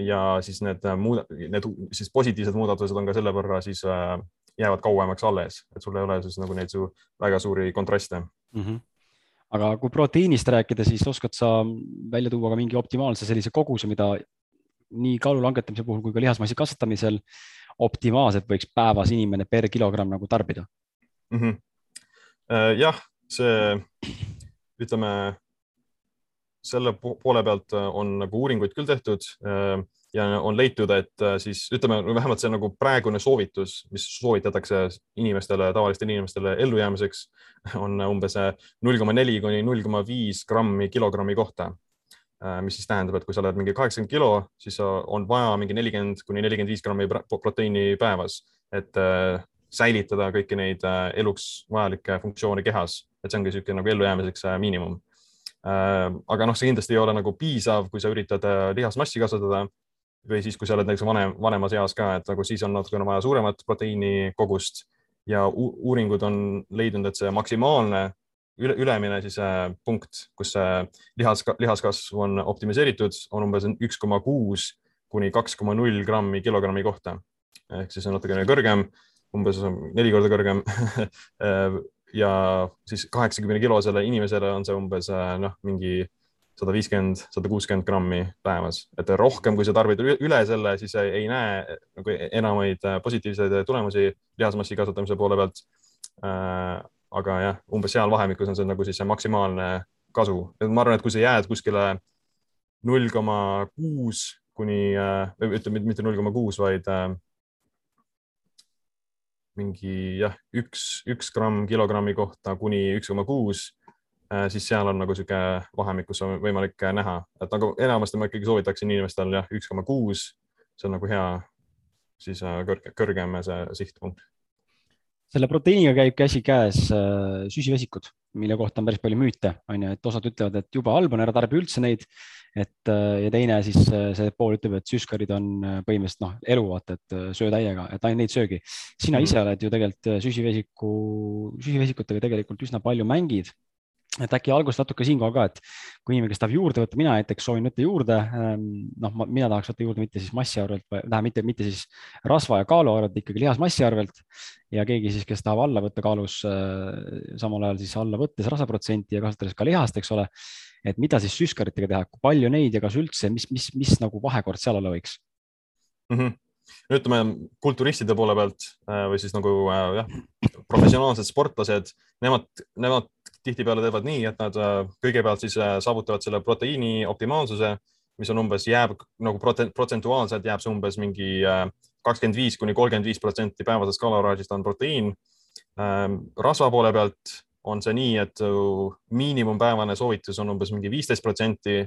ja siis need äh, muud, need siis positiivsed muudatused on ka selle võrra siis äh, jäävad kauemaks alles, et sul ei ole siis nagu neid su väga suuri kontraste mm. -hmm. Aga kui proteiinist rääkida, siis oskad sa välja tuua ka mingi optimaalse sellise koguse, mida nii kaalu langetamise puhul kui ka lihasmassi kasvatamisel optimaalselt võiks päevas inimene per kilogramm nagu tarbida mm? -hmm. jah, see ütleme selle poole pealt äh, on nagu uuringuid küll tehtud äh, ja on leitud, et äh, siis ütleme, vähemalt see nagu praegune soovitus, mis soovitatakse inimestele, tavalistele inimestele ellujäämiseks, (laughs) on umbes null koma neli kuni null koma viis grammi kilogrammi kohta. mis siis tähendab, et kui sa oled mingi kaheksakümmend kilo, siis on vaja mingi nelikümmend kuni nelikümmend viis grammi proteiini päevas, et säilitada kõiki neid eluks vajalikke funktsioone kehas, et see ongi niisugune nagu ellujäämiseks miinimum aga noh, see kindlasti ei ole nagu piisav, kui sa üritad äh, lihasmassi kasvatada. Või siis, kui sa oled näiteks vanem, vanemas eas ka, et nagu siis on natukene vaja suuremat proteiini kogust ja uuringud on leidnud, et see maksimaalne üle, ülemine siis äh, punkt, kus see lihas, lihaskasv on optimiseeritud, on umbes üks koma kuus kuni kaks koma null grammi kilogrammi kohta. ehk siis on natukene kõrgem, umbes neli korda kõrgem (laughs) ja siis kaheksakümne kilosele inimesele on see umbes äh, noh, mingi sada viiskümmend, sada kuuskümmend grammi päevas, et rohkem, kui sa tarbid üle selle, siis ei näe nagu enamaid äh, positiivseid tulemusi lihasmassi kasvatamise poole pealt. Äh, aga jah, umbes seal vahemikus on see nagu siis see maksimaalne kasu, et ma arvan, et kui sa jääd kuskile null koma kuus kuni, ütleme mitte null koma kuus, vaid mingi jah, üks, üks gramm kilogrammi kohta kuni üks koma kuus, äh, siis seal on nagu niisugune vahemik, kus on võimalik näha, et nagu enamasti ma ikkagi soovitaksin inimestel jah, üks koma kuus, see on nagu hea, siis äh, kõrge, kõrgem see sihtpunkt. Selle proteiiniga käib käsikäes äh, süsivesikud, mille kohta on päris palju müüte, on ju, et osad ütlevad, et jube halb on, ära tarbi üldse neid et äh, ja teine siis äh, see pool ütleb, et süskarid on äh, põhimõtteliselt noh, elu vaata, et söö täiega, et ainult neid söögi. sina ise mhm. oled ju tegelikult süsivesiku, süsivesikutega tegelikult üsna palju mängid. et äkki alguses natuke siinkohal ka, et kui inimene, kes tahab juurde võtta, mina näiteks soovin võtta juurde, ähm, noh, mina tahaks võtta juurde mitte siis massi arvelt, tähendab mitte, mitte siis rasva ja kaalu arvelt, ikkagi lihasmassi arvelt. ja keegi siis, kes tahab alla võtta kaalus, samal ajal siis alla võttes rasvaprotsenti ja kasutades ka lihast, eks ole. Et mida siis süskaritega teha, kui palju neid ja kas üldse, mis, mis, mis nagu vahekord seal olla võiks mm? -hmm ütleme kulturistide poole pealt äh, või siis nagu jah, professionaalsed sportlased, nemad, nemad tihtipeale teevad nii, et nad äh, kõigepealt siis äh, saavutavad selle proteiini optimaalsuse, mis on umbes, jääb nagu protsentuaalselt jääb see umbes mingi äh, kakskümmend viis kuni kolmkümmend viis protsenti päevasest kaloraažist on proteiin. Ähm, rasva poole pealt on see nii, et miinimumpäevane soovitus on umbes mingi viisteist protsenti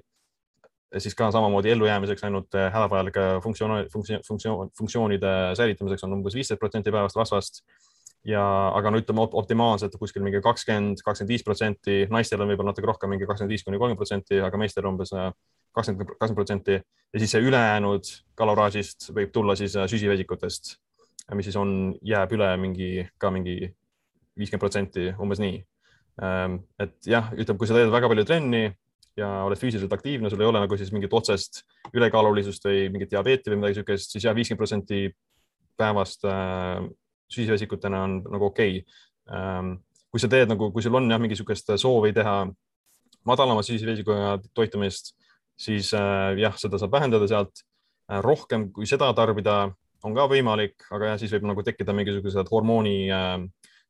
siis ka samamoodi ellujäämiseks ainult hädavajalike funktsioon, funktsioon, funktsioon, funktsioonide säilitamiseks on umbes viisteist protsenti päevast rasvast. Ja, aga no ütleme optimaalselt kuskil mingi kakskümmend, kakskümmend viis protsenti, naistel on võib-olla natuke rohkem, mingi kakskümmend viis kuni kolmkümmend protsenti, aga meestel umbes äh, kakskümmend, kakskümmend protsenti. Ja siis see ülejäänud kaloraažist võib tulla siis äh, süsivesikutest, mis siis on, jääb üle mingi ka mingi viiskümmend protsenti, umbes nii. Ähm, et jah, ütleme, kui sa teed väga palju trenni ja oled füüsiliselt aktiivne, sul ei ole nagu siis mingit otsest ülekaalulisust või mingit diabeeti või midagi niisugust, siis jah, viiskümmend protsenti päevast äh, süsivesikutena on nagu okei okay.. Ähm, kui sa teed nagu, kui sul on jah, mingisugust soovi teha madalama süsivesikuga toitumist, siis äh, jah, seda saab vähendada sealt. Äh, rohkem kui seda tarbida on ka võimalik, aga jah, siis võib nagu tekkida mingisugused hormooni äh,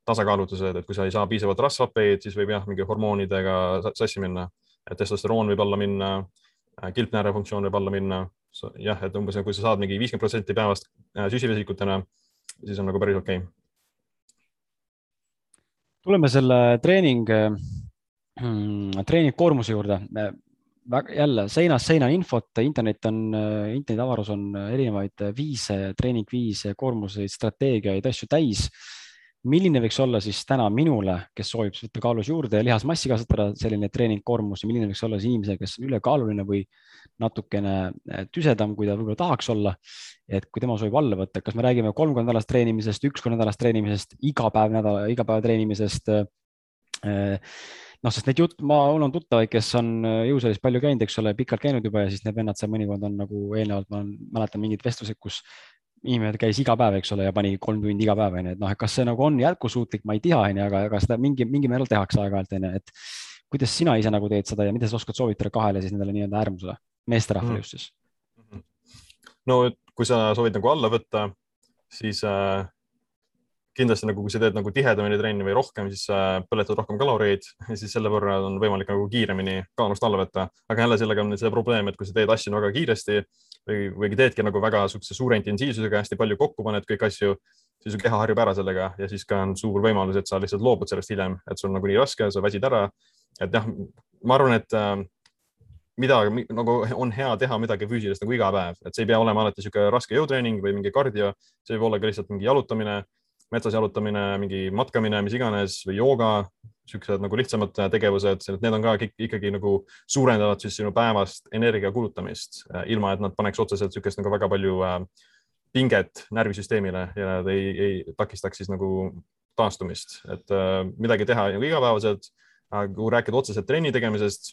tasakaalutused, et kui sa ei saa piisavalt rasvhappeid, siis võib jah, mingi hormoonidega sassi minna. testosteroon võib alla minna, kilpnääre funktsioon võib alla minna. jah, et umbes kui sa saad mingi viiskümmend protsenti päevast süsivesikutena siis on nagu päris okei okay. tuleme selle treening, mm, treeningkoormuse juurde. jälle seinast seina infot, internet on, internetiavarus on erinevaid viise, treeningviise, koormuseid, strateegiaid, asju täis milline võiks olla siis täna minule, kes soovib võtta kaalus juurde ja lihasmassi kasvatada, selline treeningkoormus ja milline võiks olla siis inimesele, kes on ülekaaluline või natukene eh, tüsedam, kui ta võib-olla tahaks olla. et kui tema soovib alla võtta, kas me räägime kolm korda nädalas treenimisest, üks kord nädalas treenimisest, iga päev nädala, iga päev treenimisest eh, noh, sest neid jutt, ma, mul on tuttavaid, kes on eh, jõusaalis palju käinud, eks ole, pikalt käinud juba ja siis need vennad seal mõnikord on nagu eelnevalt, ma mäletan mingid vestlused, kus inimene käis iga päev, eks ole, ja pani kolm tundi iga päev, onju, et noh, et kas see nagu on jätkusuutlik, ma ei tea, onju, aga, aga seda mingi, mingi määral tehakse aeg-ajalt, onju, et kuidas sina ise nagu teed seda ja mida sa oskad soovitada kahele siis nendele nii-öelda äärmusele, meesterahvale mm. just siis? Mhm. no kui sa soovid nagu alla võtta, siis äh, kindlasti nagu, kui sa teed nagu tihedamini trenni või rohkem, siis äh, põletad rohkem kaloreid ja siis selle võrra on võimalik nagu kiiremini kaalust alla võtta. aga jälle sellega on see probleem, et kui sa teed asju väga kiiresti või, või teedki nagu väga niisuguse suure intensiivsusega hästi palju kokku paned kõiki asju, siis su keha harjub ära sellega ja siis ka on suur võimalus, et sa lihtsalt loobud sellest hiljem, et sul on nagu nii raske, sa väsid ära. et jah, ma arvan, et äh, midagi nagu on hea teha midagi füüsilist nagu iga päev, et see ei pea olema alati niisugune raske jõutreening või mingi kardio, see võib olla ka lihtsalt mingi jalutamine, metsas jalutamine, mingi matkamine, mis iganes või jooga, niisugused nagu lihtsamad tegevused, need on ka ikkagi nagu suurendavad siis sinu päevast energia kulutamist, äh, ilma et nad paneks otseselt niisugust nagu väga palju äh, pinget närvisüsteemile ja nad ei, ei takistaks siis nagu taastumist, et äh, midagi teha nagu igapäevaselt. kui rääkida otseselt trenni tegemisest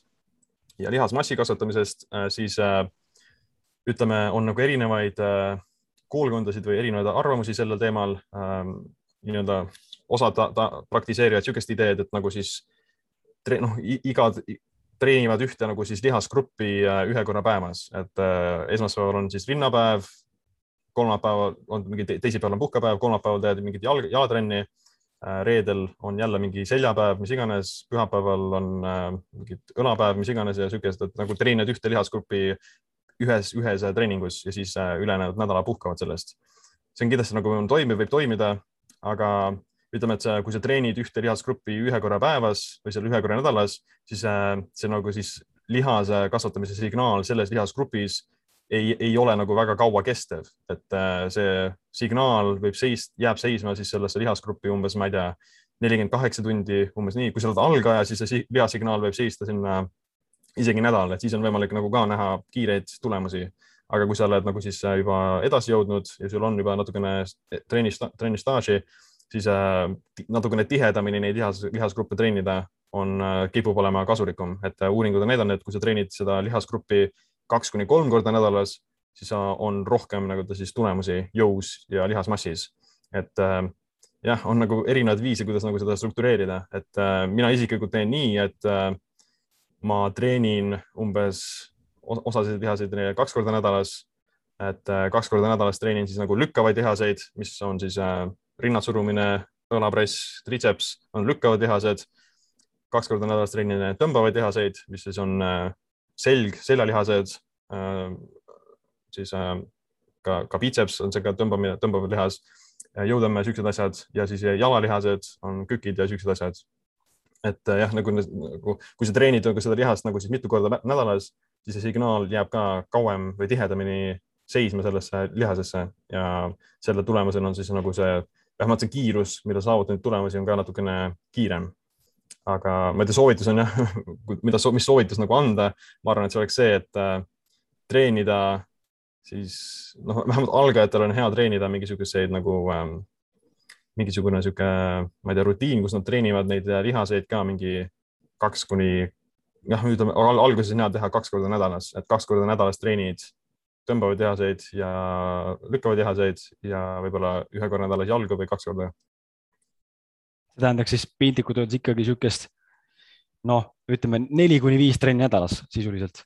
ja lihasmassi kasvatamisest, siis ütleme, on nagu erinevaid koolkondasid või erinevaid arvamusi sellel teemal nii-öelda osad ta, ta praktiseerivad niisugust ideed, et nagu siis noh, iga treenivad ühte nagu siis lihasgruppi äh, ühe korra päevas, et äh, esmaspäeval on siis rinnapäev, kolmapäeval on mingi teisipäeval on puhkepäev, kolmapäeval teed mingit jalg, jalatrenni äh,. reedel on jälle mingi seljapäev, mis iganes, pühapäeval on mingid õlapäev, mis iganes ja niisugused, et nagu treenid ühte lihasgruppi ühes, ühes treeningus ja siis ülejäänud nädala puhkavad sellest. see on kindlasti nagu toimib, võib toimida, aga ütleme, et sa, kui sa treenid ühte lihasgruppi ühe korra päevas või seal ühe korra nädalas, siis äh, see nagu siis lihase kasvatamise signaal selles lihasgrupis ei, ei ole nagu väga kaua kestev, et äh, see signaal võib seis, jääb seisma siis sellesse lihasgruppi umbes, ma ei tea, nelikümmend kaheksa tundi, umbes nii, kui sa oled algaja, siis see lihasignaal võib seista sinna isegi nädal, et siis on võimalik nagu ka näha kiireid tulemusi. aga kui sa oled nagu siis juba edasi jõudnud ja sul on juba natukene trenni, trenni staaži, siis äh, natukene tihedamini neid lihas, lihasgruppe treenida on, kipub olema kasulikum, et uuringud on näidanud, et kui sa treenid seda lihasgruppi kaks kuni kolm korda nädalas, siis on rohkem nagu ta siis tulemusi jõus ja lihasmassis. et jah, on nagu erinevaid viise, kuidas nagu seda struktureerida, et mina isiklikult teen nii, et ma treenin umbes osasid lihaseid kaks korda nädalas. Et äh, kaks korda nädalas treenin siis nagu lükkavaid lihaseid, mis on siis äh, rinnad surumine, õlapress, tritseps on lükkavad lihased. kaks korda nädalas treenin tõmbavaid lihaseid, mis siis on äh, selg, seljalihased, siis ka, ka bitseps on see ka tõmbamine, tõmbav lihas, jõutõmme, siuksed asjad ja siis jalalihased on kükid ja siuksed asjad. et jah, nagu, nagu kui sa treenid nagu seda lihast nagu siis mitu korda nädalas, siis see signaal jääb ka kauem või tihedamini seisma sellesse lihasesse ja selle tulemusena on siis nagu see, vähemalt see kiirus, mille saavutanud tulemusi on ka natukene kiirem. aga ma ei tea, soovitus on jah, (laughs) mida, mis soovitus nagu anda, ma arvan, et see oleks see, et äh, treenida siis noh, vähemalt algajatel on hea treenida mingisuguseid nagu ähm, mingisugune sihuke, ma ei tea, rutiin, kus nad treenivad neid lihaseid ka mingi kaks kuni, jah, ütleme alguses on hea teha kaks korda nädalas, et kaks korda nädalas treenid tõmbavaid lihaseid ja lükkavaid lihaseid ja võib-olla ühe korra nädalas jalgu või kaks korda. see tähendaks siis piltlikult öeldes ikkagi niisugust noh, ütleme neli kuni viis trenni nädalas sisuliselt.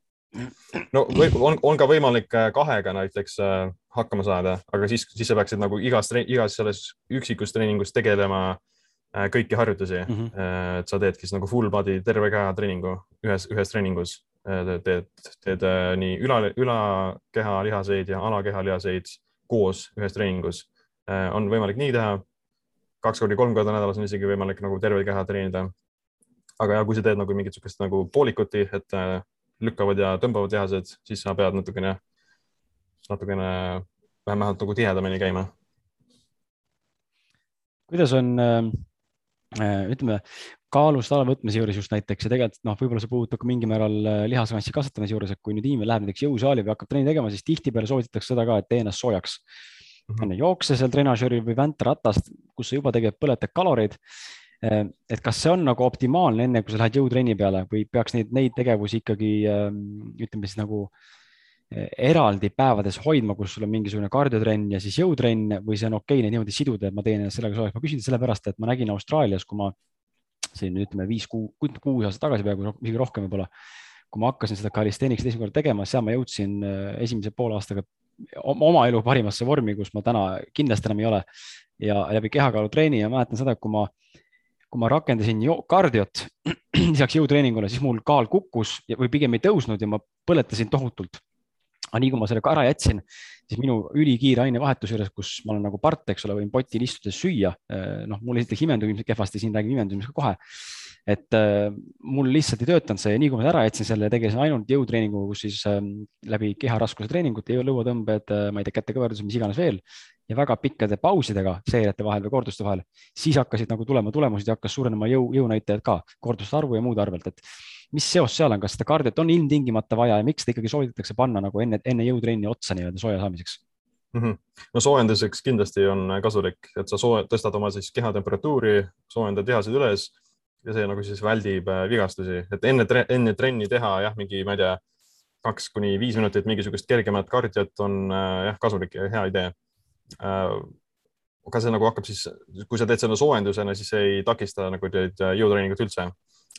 no või, on, on ka võimalik äh, kahega näiteks äh, hakkama saada, aga siis, siis sa peaksid nagu igas, igas selles üksikus treeningus tegelema äh, kõiki harjutusi mm. -hmm. et sa teedki siis nagu full body terve keha treeningu ühes, ühes treeningus teed, teed äh, nii üla, ülakeha lihaseid ja alakeha lihaseid koos ühes treeningus. Äh, on võimalik nii teha. kaks korda, kolm korda nädalas on isegi võimalik nagu terve keha treenida. aga ja kui sa teed nagu mingit niisugust nagu poolikuti, et lükkavad ja tõmbavad lihased, siis sa pead natukene, natukene vähemalt nagu tihedamini käima. kuidas on ütleme, kaalust allavõtmise juures just näiteks ja tegelikult noh, võib-olla see puudutab ka mingil määral äh, lihasmassi kasvatamise juures, et kui nüüd inimene läheb näiteks jõusaali või hakkab trenni tegema, siis tihtipeale soovitatakse seda ka, et tee ennast soojaks mm. -hmm. jookse seal trenažööril või väntaratast, kus sa juba tegelikult põletad kaloreid. Äh, et kas see on nagu optimaalne, enne kui sa lähed jõutrenni peale või peaks neid, neid tegevusi ikkagi ähm, ütleme siis nagu äh, eraldi päevades hoidma, kus sul on mingisugune kardiotrenn ja siis jõutrenn või see on okei okay, neid niimoodi siduda, et ma teen sellega soojaks. ma küsin sellepärast, et ma nägin Austraalias, kui ma siin ütleme viis kuu, kuus aastat tagasi peaaegu, isegi rohkem võib-olla. kui ma hakkasin seda kalisteeniks esimest korda tegema, seal ma jõudsin äh, esimese poole aastaga oma elu parimasse vormi, kus ma täna kindlasti enam ei ole. ja läbi kehakaalutreeni ja mäletan seda, kui ma, kui ma rakendasin kardiot (clears throat) lisaks jõutreeningule, siis mul kaal kukkus või pigem ei tõusnud ja ma põletasin tohutult aga nii kui ma selle ka ära jätsin, siis minu ülikiire ainevahetuse juures, kus ma olen nagu part, eks ole, võin potil istudes süüa. Eh, noh, mul esiteks imendub ilmselt kehvasti, siin räägin imendumisega kohe. et äh, mul lihtsalt ei töötanud see ja nii kui ma ära jätsin selle tegelesin ainult jõutreeninguga, kus siis äh, läbi keharaskuse treeningute, lõuatõmbed ma ei tea, kätekõverdused, mis iganes veel ja väga pikkade pausidega seeriate vahel või korduste vahel, siis hakkasid nagu tulema tulemused ja hakkas suurenema jõu, jõunäitajad ka korduste arvu ja muude arvelt, et mis seos seal on, kas seda kardiot on ilmtingimata vaja ja miks seda ikkagi soovitatakse panna nagu enne, enne jõutrenni otsa nii-öelda sooja saamiseks mm? -hmm. no soojenduseks kindlasti on kasulik, et sa sooja, tõstad oma siis keha temperatuuri, soojendad lihased üles ja see nagu siis väldib äh, vigastusi, et enne, enne trenni teha jah, mingi, ma ei tea, kaks kuni viis minutit mingisugust kergemat kardiot on äh, jah, kasulik ja hea idee äh, aga see nagu hakkab siis, kui sa teed seda soojendusena, siis ei takista nagu teid jõutreeningut üldse.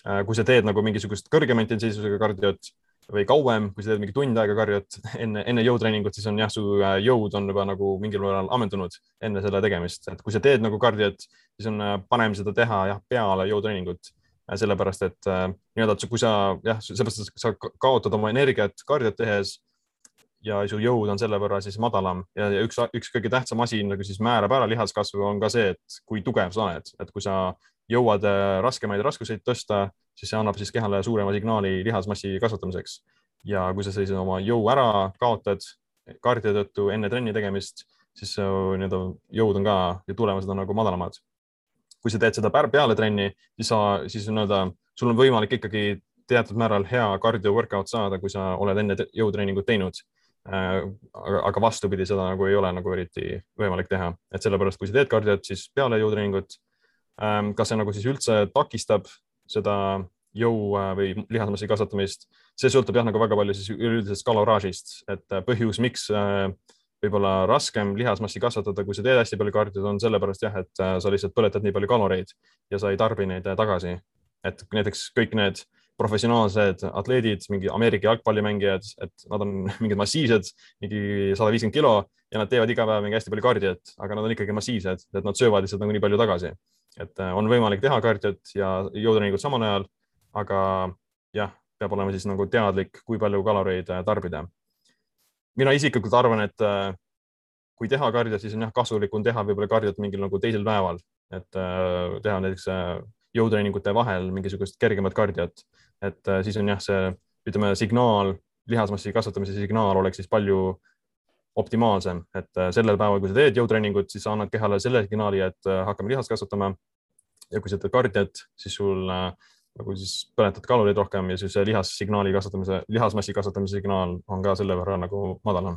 Äh, kui sa teed nagu mingisugust kõrgema intensiivsusega kardiot või kauem, kui sa teed mingi tund aega kardiot (laughs) enne, enne jõutreeningut, siis on jah, su äh, jõud on juba nagu mingil määral ammendunud enne selle tegemist, et kui sa teed nagu kardiot, siis on äh, parem seda teha jah, peale jõutreeningut. sellepärast et nii-öelda, et kui sa jah, sellepärast, et sa kaotad oma energiat kardiot tehes ja su jõud on selle võrra siis madalam. Ja, ja üks, üks kõige tähtsam asi nagu siis määrab ära lihaskasvu, on ka see, et kui tugev sa oled, et kui sa jõuad äh, raskemaid raskuseid tõsta, siis see annab siis kehale suurema signaali lihasmassi kasvatamiseks. ja kui sa sellise oma jõu ära kaotad kaardi tõttu enne trenni tegemist, siis nii-öelda jõud on ka ja tulemused on nagu madalamad. kui sa teed seda peale trenni, siis sa, siis nii-öelda sul on võimalik ikkagi teatud määral hea cardio workout saada, kui sa oled enne jõutreeningut teinud äh, aga, aga vastupidi, seda nagu ei ole nagu eriti võimalik teha, et sellepärast, kui sa teed kardiot, siis peale jõutreeningut kas see nagu siis üldse takistab seda jõu või lihasmassi kasvatamist, see sõltub jah, nagu väga palju siis üleüldisest kaloraažist, et põhjus, miks võib-olla raskem lihasmassi kasvatada, kui sa teed hästi palju kardiot, on sellepärast jah, et sa lihtsalt põletad nii palju kaloreid ja sa ei tarbi neid tagasi. et näiteks kõik need professionaalsed atleedid, mingi Ameerika jalgpallimängijad, et nad on (laughs) mingid massiivsed, mingi sada viiskümmend kilo ja nad teevad iga päev mingi hästi palju kardiot, aga nad on ikkagi massiivsed, et nad söövad lihtsalt nagu nii palju tagasi. Et äh, on võimalik teha kardiot ja jõutreeningut samal ajal, aga jah, peab olema siis nagu teadlik, kui palju kaloreid äh, tarbida. mina isiklikult arvan, et äh, kui teha kardiot, siis on jah, kasulikum teha võib-olla kardiot mingil nagu teisel päeval, et teha näiteks jõutreeningute vahel mingisugust kergemat kardiot, et siis on jah, see ütleme, signaal, lihasmassi kasvatamise signaal oleks siis palju optimaalsem, et äh, sellel päeval, kui sa teed jõutreeningut, siis annad kehale selle signaali, et äh, hakkame lihast kasvatama. ja kui sa teed kardiat, siis sul nagu siis põletad kaloreid rohkem ja siis lihassignaali kasvatamise, lihasmassi kasvatamise signaal on ka selle võrra nagu madalam.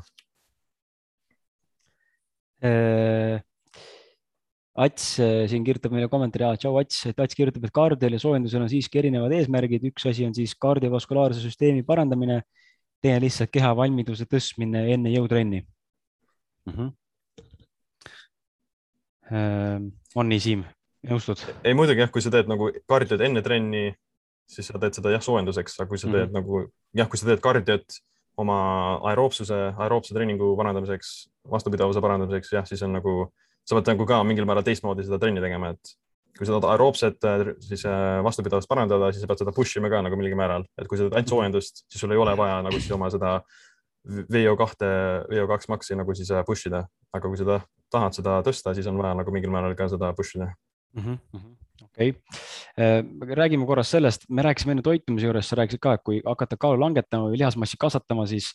Ats äh, siin kirjutab meile kommentaari, tšau Ats, et Ats kirjutab, et kaardil ja soojendusel on siiski erinevad eesmärgid, üks asi on siis kardiovaskulaarse süsteemi parandamine, teine lihtsalt keha valmiduse tõstmine enne jõutrenni mm. -hmm. on nii, Siim, nõustud? ei, muidugi jah, kui sa teed nagu kardiot enne trenni, siis sa teed seda jah soojenduseks, aga kui sa teed mm -hmm. nagu jah, kui sa teed kardiot oma aeroobsuse, aeroobse treeningu parandamiseks, vastupidavuse parandamiseks, jah, siis on nagu sa pead nagu ka mingil määral teistmoodi seda trenni tegema, et kui sa tahad aeroobset äh, siis äh, vastupidavust parandada, siis sa pead seda push ima ka nagu mingil määral, et kui sa teed ainult soojendust, siis sul ei ole vaja nagu siis oma seda VO2, VO2 maksi nagu siis äh, push ida, aga kui sa tahad seda tõsta, siis on vaja nagu mingil määral ka seda push ida. Mm. -hmm okei okay., räägime korras sellest, me rääkisime enne toitumise juures, sa rääkisid ka, et kui hakata kaalu langetama või lihasmassi kasvatama, siis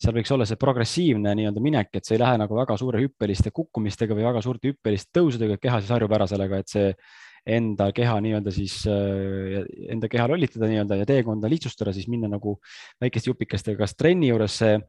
seal võiks olla see progressiivne nii-öelda minek, et see ei lähe nagu väga suure hüppeliste kukkumistega või väga suurte hüppeliste tõusudega, et keha siis harjub ära sellega, et see enda keha nii-öelda siis, äh, enda keha lollitada nii-öelda ja teekonda lihtsustada, siis minna nagu väikeste jupikestega, kas trenni juures see äh,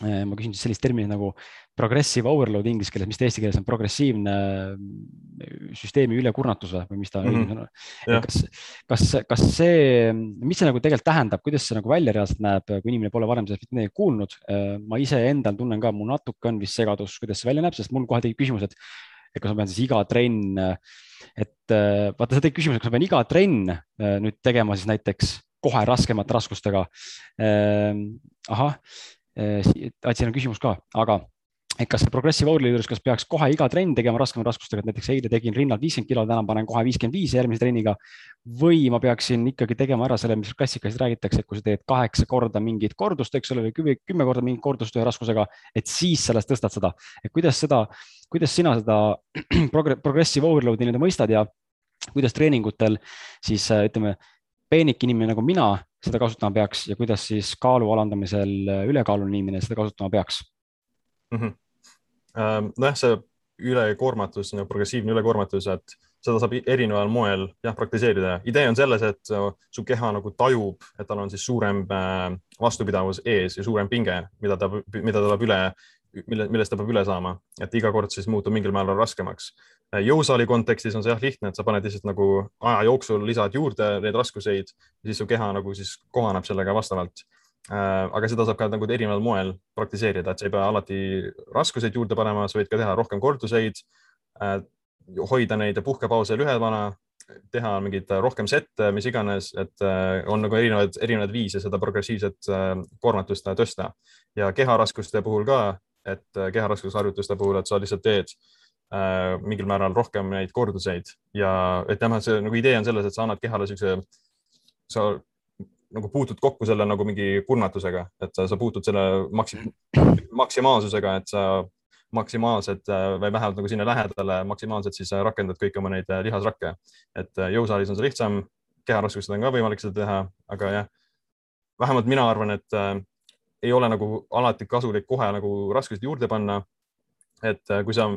ma küsin sellist terminit nagu progressive overload inglise keeles, mis ta eesti keeles on, progressiivne äh, süsteemi ülekurnatus või mis ta mm -hmm. on. kas, kas, kas see, mis see nagu tegelikult tähendab, kuidas see nagu välja reaalselt näeb, kui inimene pole varem sellest mitte midagi kuulnud? ma iseendal tunnen ka, mul natuke on vist segadus, kuidas see välja näeb, sest mul kohe tekib küsimus, et et kas ma pean siis iga trenn, et äh, vaata, sa tõid küsimuse, kas ma pean iga trenn äh, nüüd tegema siis näiteks kohe raskemate raskustega. Äh, ahah, siin on küsimus ka, aga et kas progressive overload juures, kas peaks kohe iga trenn tegema raskemate raskustega, et näiteks eile tegin rinnalt viiskümmend kilo, täna panen kohe viiskümmend viis järgmise trenniga. või ma peaksin ikkagi tegema ära selle, mis klassikaliselt räägitakse, et kui sa teed kaheksa korda mingit kordust, eks ole, või kümme korda mingit kordust ühe raskusega, et siis sellest tõstad seda, et kuidas seda, kuidas sina seda (clears throat) progressive overload'i nii-öelda mõistad ja kuidas treeningutel siis ütleme, peenik inimene nagu mina seda kasutama peaks ja kuidas siis kaalu alandamisel ülekaaluline inimene seda kasutama peaks mm? -hmm nojah, see ülekoormatus, progressiivne ülekoormatus, et seda saab erineval moel jah praktiseerida. idee on selles, et äh, su keha nagu tajub, et tal on siis suurem äh, vastupidavus ees ja suurem pinge, mida ta, mida ta peab üle, mille, millest ta peab üle saama, et iga kord siis muutub mingil määral raskemaks. Äh, jõusaali kontekstis on see jah lihtne, et sa paned lihtsalt nagu aja jooksul lisad juurde neid raskuseid ja siis su keha nagu siis kohaneb sellega vastavalt. Äh, aga seda saab ka nagu erineval moel praktiseerida, et sa ei pea alati raskuseid juurde panema, sa võid ka teha rohkem korduseid, äh, hoida neid puhkepause lühemana, teha mingeid rohkem sette, mis iganes, et on nagu erinevaid, erinevaid viise seda progressiivset koormatust tõsta. Ja keharaskuste puhul ka, et keharaskusharjutuste puhul, et sa lihtsalt teed mingil määral rohkem neid korduseid ja et jah, see nagu idee on selles, et sa annad kehale siukse, sa nagu puutud kokku selle nagu mingi kurnatusega, et sa, sa puutud selle maksi, maksimaalsusega, et sa maksimaalselt või vähemalt nagu sinna lähedale maksimaalselt siis rakendad kõiki oma neid lihasrakke. et jõusaalis on see lihtsam, keharaskustel on ka võimalik seda teha, aga jah, vähemalt mina arvan, et äh, ei ole nagu alati kasulik kohe nagu raskusi juurde panna. et äh, kui sa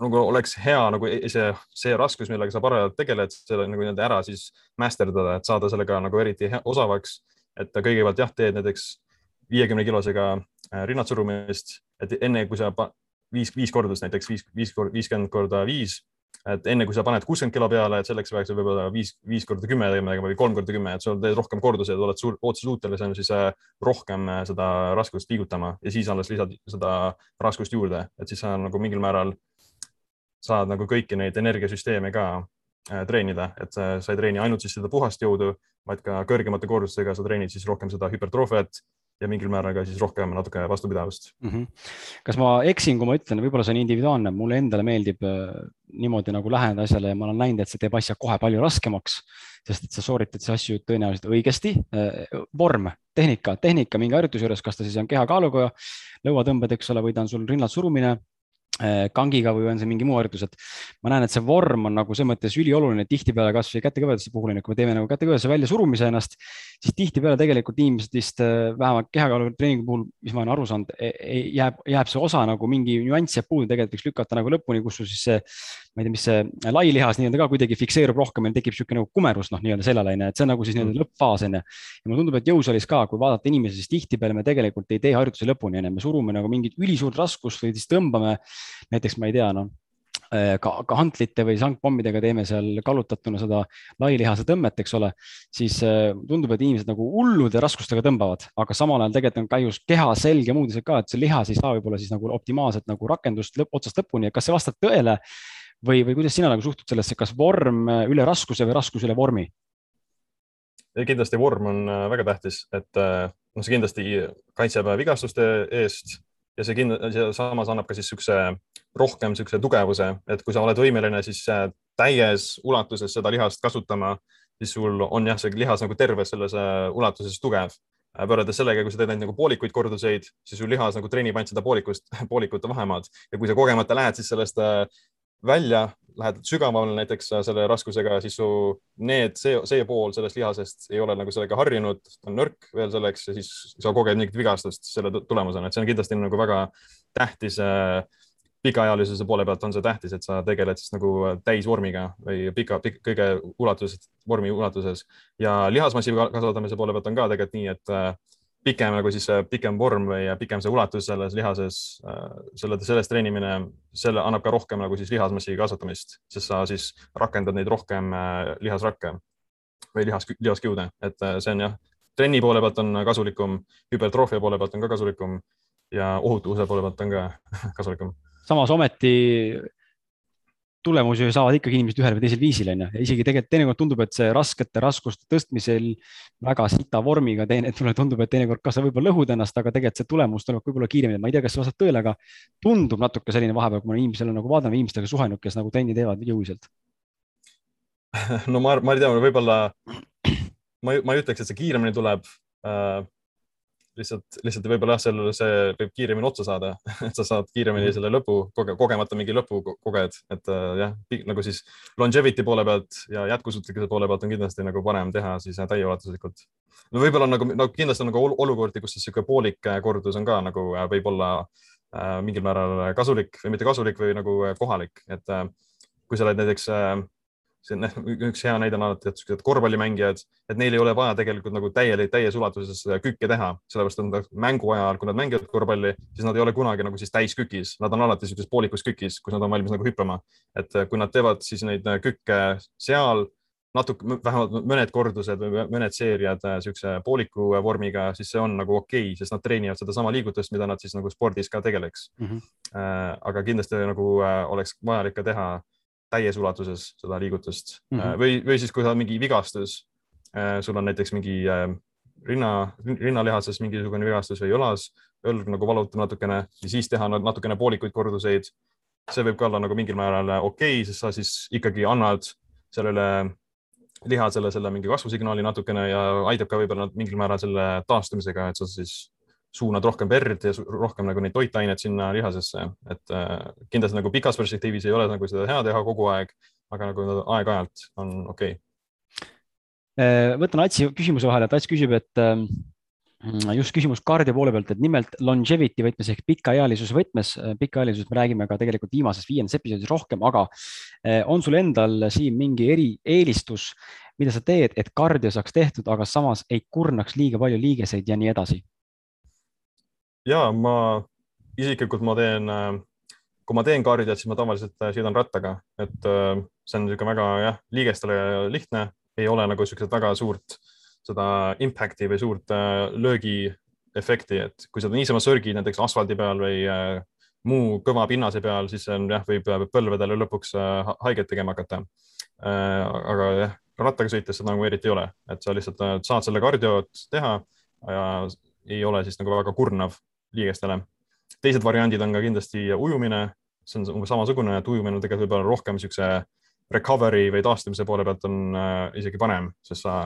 nagu oleks hea nagu e-, see, see raskus, millega sa parajalt tegeled, selle nagu nii-öelda ära siis masterdada, et saada sellega nagu eriti osavaks. et kõigepealt jah, teed näiteks viiekümne kilosega äh, rinnad surumist, et enne kui sa viis, viis kordust näiteks viis, viis korda, viiskümmend korda viis, et enne kui sa paned kuuskümmend kilo peale, et selleks peaks võib-olla viis, viis korda kümme tegema või kolm korda kümme, et sul teed rohkem kordusi, oled suur, otsesuutelisem siis äh, rohkem äh, seda raskust liigutama ja siis alles lisad seda raskust juurde, et siis sa nagu mingil määral saad nagu kõiki neid energiasüsteeme ka äh, treenida, et sa ei treeni ainult siis seda puhast jõudu, vaid ka kõrgemate kordustega sa treenid siis rohkem seda hüpertroofiat ja mingil määral ka siis rohkem natuke vastupidavust mm. -hmm. kas ma eksin, kui ma ütlen, võib-olla see on individuaalne, mulle endale meeldib äh, niimoodi nagu läheneda asjale ja ma olen näinud, et see teeb asja kohe palju raskemaks, sest et sa sooritad siis asju tõenäoliselt õigesti. Äh, vorm, tehnika, tehnika mingi harjutuse juures, kas ta siis on kehakaaluga, lõuatõmbed, eks ole, või ta on sul rinnalt surumine kangiga või on see mingi muu harjutus, et ma näen, et see vorm on nagu selles mõttes ülioluline, tihtipeale kasvõi kätekõveduste puhul, kui me teeme nagu kätekõveduse välja surumise ennast, siis tihtipeale tegelikult inimesed vist äh, vähemalt kehakaalu treeningu puhul, mis ma olen aru saanud, e-, e-, jääb, jääb see osa nagu mingi nüanss jääb puudu, tegelikult võiks lükata nagu lõpuni, kus sul siis see, ma ei tea, mis see lai lihas nii-öelda ka kuidagi fikseerub rohkem ja tekib niisugune nagu kumerus, noh, nii-öelda sellele onju, et see on nagu siis nii-öelda mm. lõppfaas onju. ja mulle tundub, et jõusaalis ka, kui vaadata inimesi, siis tihtipeale me tegelikult ei tee harjutusi lõpuni onju, me surume nagu mingit ülisuurt raskust või siis tõmbame näiteks ma ei tea, noh ka, ka hantlite või sangpommidega teeme seal kallutatuna seda lailihase tõmmet, eks ole, siis äh, tundub, et inimesed nagu hullude raskustega tõmbavad, aga samal ajal tegelikult on kahjus keha, selg ja muud asjad ka, et see lihas ei saa võib-olla siis nagu optimaalset nagu rakendust lõpp, otsast lõpuni, kas see vastab tõele või, või kuidas sina nagu suhtud sellesse, kas vorm äh, üle raskuse või raskus üle vormi? kindlasti vorm on väga tähtis, et noh, see kindlasti kaitseb vigastuste eest ja see kindlasti samas annab ka siis niisuguse rohkem niisuguse tugevuse, et kui sa oled võimeline siis äh, täies ulatuses seda lihast kasutama, siis sul on jah, see lihas nagu terves selles äh, ulatuses tugev. Äh, võrreldes sellega, kui sa teed neid nagu poolikuid korduseid, siis su lihas nagu treenib ainult seda poolikust, poolikute vahemaad ja kui sa kogemata lähed siis sellest välja, lähed sügavamale näiteks selle raskusega, siis su need, see, see pool sellest lihasest ei ole nagu sellega harjunud, on nõrk veel selleks ja siis sa koged mingit vigastust selle tulemusena, et see on kindlasti nagu väga tähtis äh, pikaealisuse poole pealt on see tähtis, et sa tegeled siis nagu täisvormiga või pika, pika, kõige ulatuses, vormi ulatuses. Ja lihasmassi kasvatamise poole pealt on ka tegelikult nii, et äh, pikem nagu siis pikem vorm või pikem see ulatus selles lihases, äh, selle, selles treenimine, selle annab ka rohkem nagu siis lihasmassi kasvatamist, sest sa siis rakendad neid rohkem äh, lihasrakke või lihas, lihaskiude, et äh, see on jah, trenni poole pealt on kasulikum, hüpertroofia poole pealt on ka kasulikum ja ohutuse poole pealt on ka (laughs) kasulikum. samas ometi tulemusi saavad ikkagi inimesed ühel või teisel viisil, on ju, isegi tegelikult teinekord tundub, et see raskete raskuste tõstmisel väga sita vormiga teine, mulle tundub, et teinekord ka sa võib-olla lõhud ennast, aga tegelikult see tulemus tuleb võib-olla kiiremini, ma ei tea, kas see vastab tõele, aga tundub natuke selline vahepeal, kui ma inimesele nagu vaatan, inimestega suhelnud, kes nagu trenni teevad jõuliselt. (laughs) no ma, ma ei tea, võib-olla ma, ma ei ütleks, et see kiiremini tuleb äh, lihtsalt, lihtsalt võib-olla jah, sellele see võib kiiremini otsa saada (laughs) et sa saad kiiremini mhm. selle lõpu koge, kogemata mingi lõpu koged, et äh, jah, nagu siis longevity poole pealt ja jätkusuutlikkuse poole pealt on kindlasti nagu parem teha siis täieulatuslikult. no võib-olla nagu, nagu kindlasti on nagu olukordi, kus siis niisugune poolik äh, kordus on ka nagu äh, võib-olla äh, mingil määral kasulik või mitte kasulik või nagu kohalik, et äh, kui sa oled näiteks äh, see on üks hea näide on alati, et siuksed korvpallimängijad, et neil ei ole vaja tegelikult nagu täielik, täies ulatuses kükke teha, sellepärast et mängu ajal, kui nad mängivad korvpalli, siis nad ei ole kunagi nagu siis täiskükis, nad on alati siukses poolikus kükis, kus nad on valmis nagu hüppama. et kui nad teevad siis neid kükke seal natuke, vähemalt mõned kordused või mõned seeriad niisuguse pooliku vormiga, siis see on nagu okei okay,, sest nad treenivad sedasama liigutust, mida nad siis nagu spordis ka tegeleks mm. -hmm. aga kindlasti nagu oleks vajalik ka teha täies ulatuses seda liigutust mm -hmm. või, või siis, kui on mingi vigastus, äh, sul on näiteks mingi äh, rinna, rinnalihases mingisugune vigastus või õlas, õlg nagu valutab natukene ja siis teha natukene poolikuid korduseid. see võib ka olla nagu mingil määral okei okay,, sest sa siis ikkagi annad sellele lihasele selle mingi kasvusignaali natukene ja aitab ka võib-olla mingil määral selle taastumisega, et sa siis suunad rohkem verd ja rohkem nagu neid toitaineid sinna lihasesse, et äh, kindlasti nagu pikas perspektiivis ei ole nagu seda hea teha kogu aeg, aga nagu aeg-ajalt on okei okay.. Äh, võtan Atsi küsimuse vahele, et Ats küsib, et ähm, just küsimus kardio poole pealt, et nimelt longevity võtmes ehk pikaealisuse võtmes, äh, pikaealisusest me räägime ka tegelikult viimases viiendas episoodis rohkem, aga on sul endal siin mingi erieelistus, mida sa teed, et kardio saaks tehtud, aga samas ei kurnaks liiga palju liigeseid ja nii edasi? Ja ma isiklikult ma teen äh, kui ma teen kardiot, siis ma tavaliselt sõidan rattaga, et see on niisugune väga jah, liigestele lihtne, ei ole nagu niisugused väga suurt seda impact'i või suurt löögiefekti, et kui sa niisama sörgid näiteks asfaldi peal või muu kõva pinnase peal, siis see on jah, võib põlvedele lõpuks haiget tegema hakata. aga jah, rattaga sõites seda nagu eriti ei ole, et sa lihtsalt äh, saad selle kardiot teha ja ei ole siis nagu väga kurnav liigestele. teised variandid on ka kindlasti ujumine, see on umbes samasugune, et ujumine on tegelikult võib-olla rohkem niisuguse recovery või taastumise poole pealt on äh, isegi parem, sest sa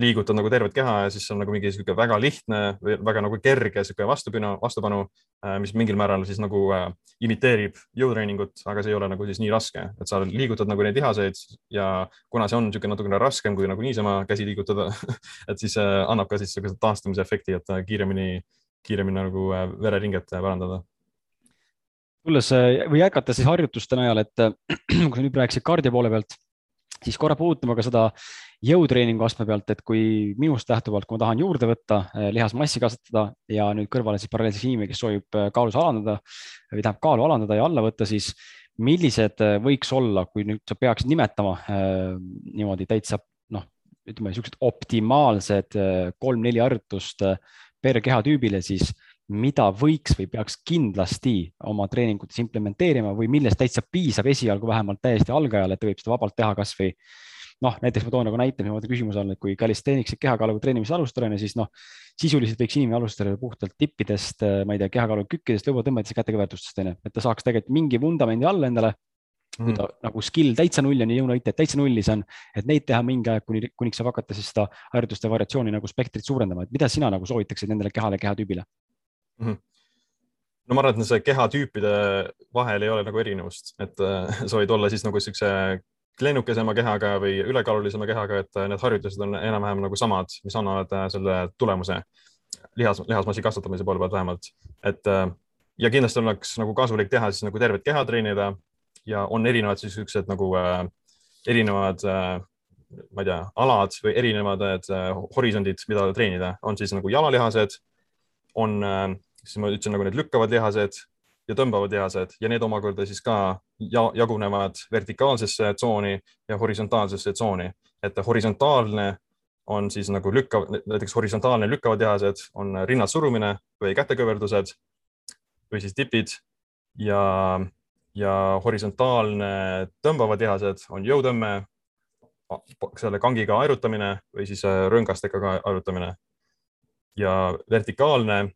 liigutad nagu tervet keha ja siis on nagu mingi sihuke väga lihtne või väga nagu kerge sihuke vastupanu, vastupanu, äh, mis mingil määral siis nagu äh, imiteerib jõutreeningut, aga see ei ole nagu siis nii raske, et sa liigutad nagu neid lihaseid ja kuna see on niisugune natukene raskem kui nagu niisama käsi liigutada (laughs) et siis annab ka siis niisuguse taastumise efekti, et kiiremini, kiiremini nagu äh, vereringet parandada. Tulles äh, või jätkata siis harjutuste najal, et (clears throat) kui sa nüüd rääkisid kardio poole pealt, siis korra puudutama ka seda jõutreeningu astme pealt, et kui minust lähtuvalt, kui ma tahan juurde võtta, lihasmassi kasvatada ja nüüd kõrvale siis paralleelselt inimene, kes soovib kaalus alandada või tähendab kaalu alandada ja alla võtta, siis millised võiks olla, kui nüüd sa peaksid nimetama äh, niimoodi täitsa noh, ütleme niisugused optimaalsed kolm-neli harjutust per kehatüübile, siis mida võiks või peaks kindlasti oma treeningutes implementeerima või millest täitsa piisab esialgu vähemalt täiesti algajal, et ta võib seda vabalt teha kasvõi noh, näiteks ma toon nagu näite niimoodi küsimuse all, et kui calisthenics'i kehakaalu treenimise alustada, siis noh, sisuliselt võiks inimene alustada puhtalt tippidest, ma ei tea, kehakaalu kükkidest, lõuatõmmetest ja kätekõverdustest onju, et ta saaks tegelikult mingi vundamendi alla endale kui ta mm. nagu skill täitsa null on ja jõunäitajad täitsa nullis on, et neid teha mingi aeg, kuni, kuniks saab hakata siis seda harjutuste variatsiooni nagu spektrit suurendama, et mida sina nagu soovitaksid nendele kehale, kehatüübile mm? -hmm no ma arvan, et see kehatüüpide vahel ei ole nagu erinevust, et äh, sa võid olla siis nagu siukse lennukesema kehaga või ülekaalulisema kehaga, et äh, need harjutused on enam-vähem nagu samad, mis annavad äh, selle tulemuse lihas, lihasmassi kasvatamise poole pealt vähemalt. et ja kindlasti oleks nagu kasulik teha siis nagu tervet keha treenida ja on erinevad siis siuksed nagu äh, erinevad äh, ma ei tea, alad või erinevad äh, horisondid, mida treenida, on siis nagu jalalihased, on äh,, siis ma ütlesin nagu need lükkavad lihased ja tõmbavad lihased ja need omakorda siis ka jagunevad vertikaalsesse tsooni ja horisontaalsesse tsooni, et horisontaalne on siis nagu lükkav, näiteks horisontaalne lükkavad lihased on rinnad surumine või kätekõverdused või siis tipid ja, ja horisontaalne tõmbavad lihased on jõutõmme, selle kangiga aerutamine või siis äh, rõngastega aerutamine. ja vertikaalne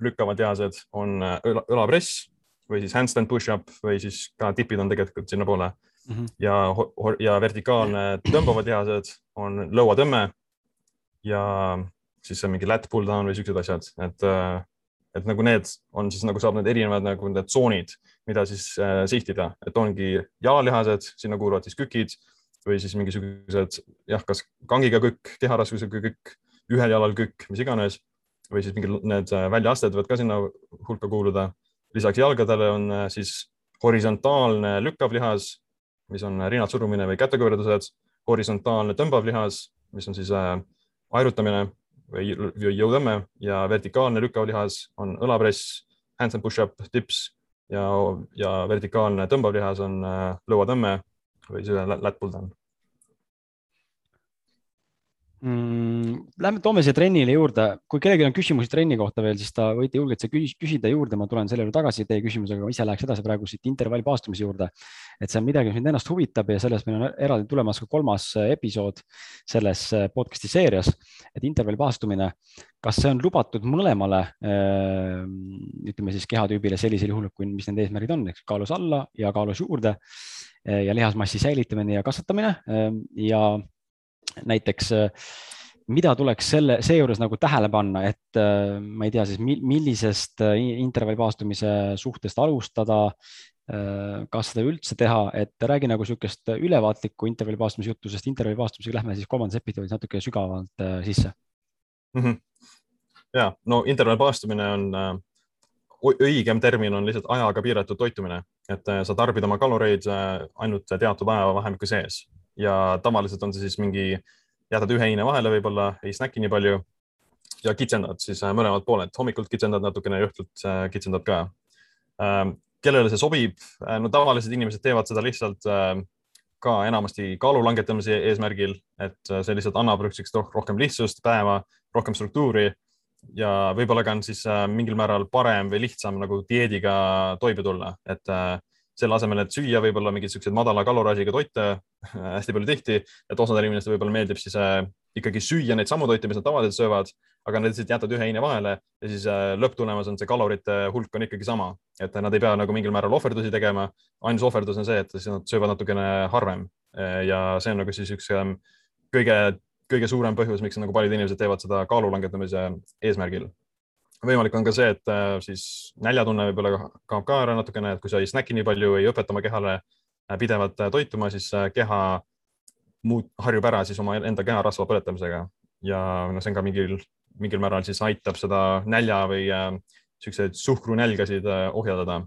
lükkavad lihased on äh, õlapress või siis handstand push-up või siis ka tipid on tegelikult sinnapoole mm. -hmm. ja, ja vertikaalne tõmbavad lihased on lõuatõmme ja siis on mingi lat pull down või siuksed asjad, et, äh, et nagu need on siis nagu saab need erinevad nagu need tsoonid, mida siis äh, sihtida, et ongi jalalihased, sinna kuuluvad siis kükid või siis mingisugused jah, kas kangiga kükk, keharaskusega kükk, ühel jalal kükk, mis iganes. Või siis mingid need äh, väljaasted võivad ka sinna hulka kuuluda. Lisaks jalgadele on äh, siis horisontaalne lükkav lihas, mis on rinnad surumine või kätekõverdused, horisontaalne tõmbav lihas, mis on siis äh, aerutamine või, jõutõmme ja vertikaalne lükkav lihas on õlapress, handstand push-up, dips ja, ja vertikaalne tõmbav lihas on äh, lõuatõmme või lat pull down mm,. Lähme, toome siia trennile juurde, kui kellelgi on küsimusi trenni kohta veel, siis ta võite julgelt küsida juurde, ma tulen selle juurde tagasi teie küsimusega, ma ise läheks edasi praegu siit intervallpaastumise juurde. et see on midagi, mis mind ennast huvitab ja sellest meil on eraldi tulemas ka kolmas episood selles podcast'i seerias, et intervallpaastumine, kas see on lubatud mõlemale ütleme siis kehatüübile sellisel juhul, kui, mis need eesmärgid on, eks kaalus alla ja kaalus juurde ja lihasmassi säilitamine ja kasvatamine ja näiteks äh, mida tuleks selle, seejuures nagu tähele panna, et äh, ma ei tea siis, millisest äh, intervallipaastumise suhtest alustada, kas seda üldse teha, et räägi nagu niisugust ülevaatlikku intervallipaastumise juttu, sest intervallipaastumisega lähme siis kolmandas episoodis natuke sügavamalt sisse mm. -hmm. ja no intervallpaastumine on õigem termin on lihtsalt ajaga piiratud toitumine, et sa tarbid oma kaloreid ainult teatud ajavahemiku sees ja tavaliselt on see siis mingi, jätad ühe heine vahele, võib-olla ei snäki nii palju ja kitsendad siis äh, mõlemad pooled, hommikul kitsendad natukene ja õhtult äh, kitsendad ka. Ähm, kellele see sobib, no tavalised inimesed teevad seda lihtsalt ka enamasti kaalu langetamise eesmärgil, et see lihtsalt annab niisugust rohkem lihtsust päeva, rohkem struktuuri ja võib-olla ka on siis mingil määral parem või lihtsam nagu dieediga toime tulla, et selle asemel, et süüa võib-olla mingeid siukseid madala kaloraažiga toite (laughs) hästi palju tihti, et osadele inimestele võib-olla meeldib siis äh, ikkagi süüa neid samu toite, mis nad tavaliselt söövad, aga nad lihtsalt jätad ühe heine vahele ja siis äh, lõpptulemus on see kalorite hulk on ikkagi sama, et nad ei pea nagu mingil määral ohverdusi tegema. ainus ohverdus on see, et siis nad söövad natukene harvem äh, ja see on nagu siis üks ähm, kõige, kõige suurem põhjus, miks nagu paljud inimesed teevad seda kaalu langetamise eesmärgil võimalik on ka see, et äh, siis näljatunne võib-olla kaob ka ära natukene, et kui sa ei snäki nii palju, ei õpeta oma kehale äh, pidevalt äh, toituma, siis keha muud, harjub ära siis oma enda keha rasva põletamisega ja noh, see on ka mingil, mingil määral siis aitab seda nälja või niisuguseid suhkrunälgasid ohjeldada.